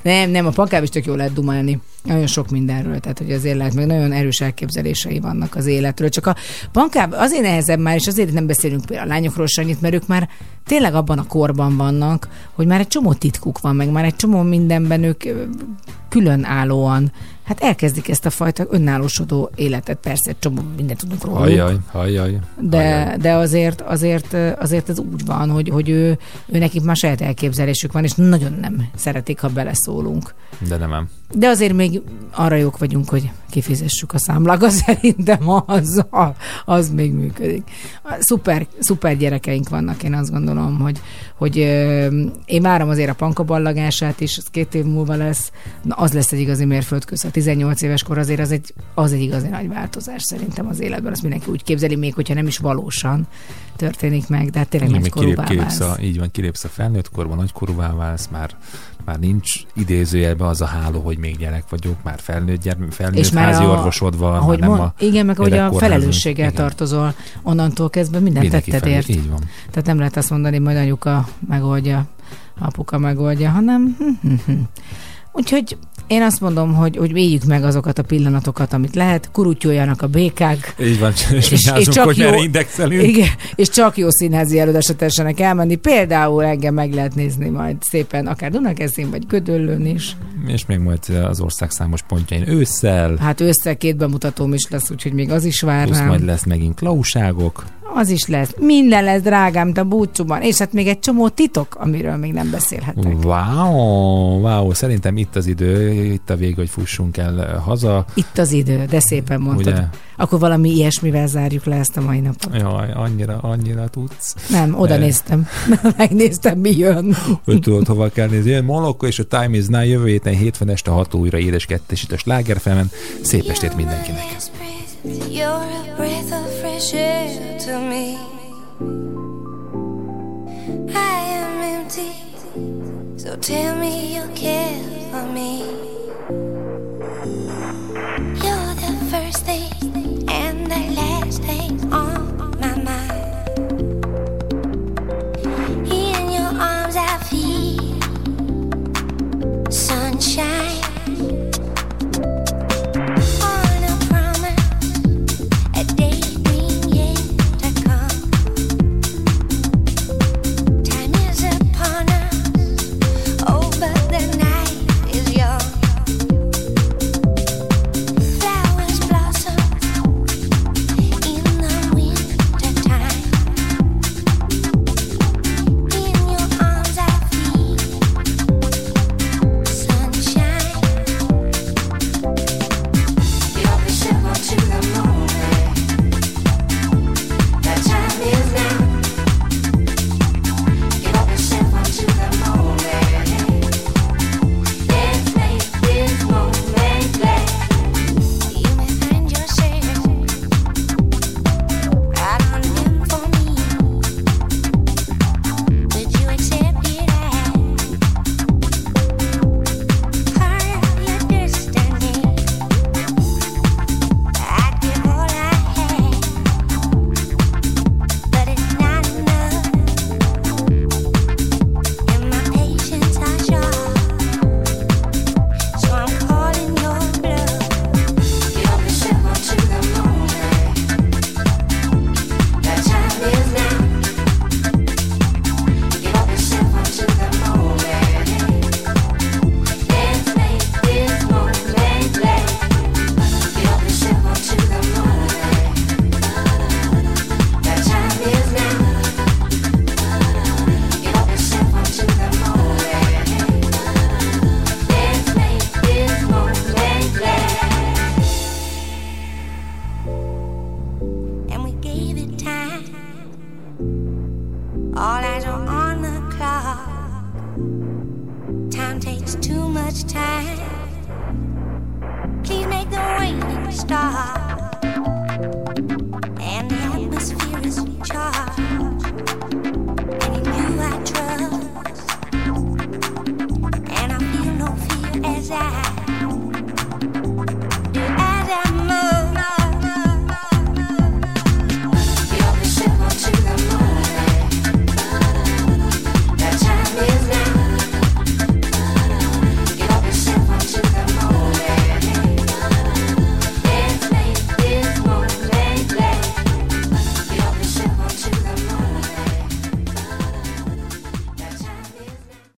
Nem, nem, a pankább is tök jól lehet dumálni. Nagyon sok mindenről, tehát hogy azért lehet, meg nagyon erős elképzelései vannak az életről. Csak a pankább azért nehezebb már, és azért nem beszélünk például a lányokról se annyit, mert ők már tényleg abban a korban vannak, hogy már egy csomó titkuk van, meg már egy csomó mindenben ők ö, különállóan hát elkezdik ezt a fajta önállósodó életet. Persze, egy csomó mindent tudunk róla. Hajjaj, hajjaj. De, de azért, azért, azért ez úgy van, hogy, hogy ő, ő nekik már saját elképzelésük van, és nagyon nem szeretik, ha beleszólunk. De nem. De azért még arra jók vagyunk, hogy kifizessük a számlákat, szerintem az, az még működik. Szuper, szuper gyerekeink vannak, én azt gondolom, hogy, hogy én várom azért a pankaballagását is, az két év múlva lesz, na az lesz egy igazi mérföldkő. A 18 éves kor azért az egy, az egy igazi nagy változás szerintem az életben, azt mindenki úgy képzeli, még hogyha nem is valósan történik meg, de hát tényleg Igen, nagy még kilép, válsz. a, így van, kilépsz a felnőtt korban, nagykorúvá válsz, már, már nincs idézőjelben az a háló, hogy még gyerek vagyok, már felnőtt, gyerme, felnőtt És már házi a- orvosod van, Ahogy nem mond, a igen, meg hogy a felelősséggel Igen. tartozol, onnantól kezdve mindent Mindenki tetted ért. Így van. Tehát nem lehet azt mondani, majd anyuka megoldja, apuka megoldja, hanem úgyhogy én azt mondom, hogy, hogy éljük meg azokat a pillanatokat, amit lehet, kurutyoljanak a békák, Így van, és, és, és csak hogy jó- indexelünk. igen, és csak jó színházi előadásra tessenek elmenni. Például engem meg lehet nézni majd szépen, akár Dunakeszin, vagy Gödöllőn is. És még majd az ország számos pontjain ősszel, Hát össze két bemutatóm is lesz, úgyhogy még az is vár plusz majd lesz megint klauságok. Az is lesz. Minden lesz, drágám, te búcsúban. És hát még egy csomó titok, amiről még nem beszélhetek. Wow, wow, szerintem itt az idő, itt a vége, hogy fussunk el eh, haza. Itt az idő, de szépen mondtad. Ugye? Akkor valami ilyesmivel zárjuk le ezt a mai napot. Jaj, annyira, annyira tudsz. Nem, oda Eh. néztem. Megnéztem, mi jön. Hogy tudod, hova kell nézni. Jön Molokko és a Time is Now jövő héten hétfőn este 6 újra édes kettes itt a slágerfemen. Szép estét mindenkinek. You're a breath of fresh air to me. I am empty, so tell me you care for me. You're the first thing and the last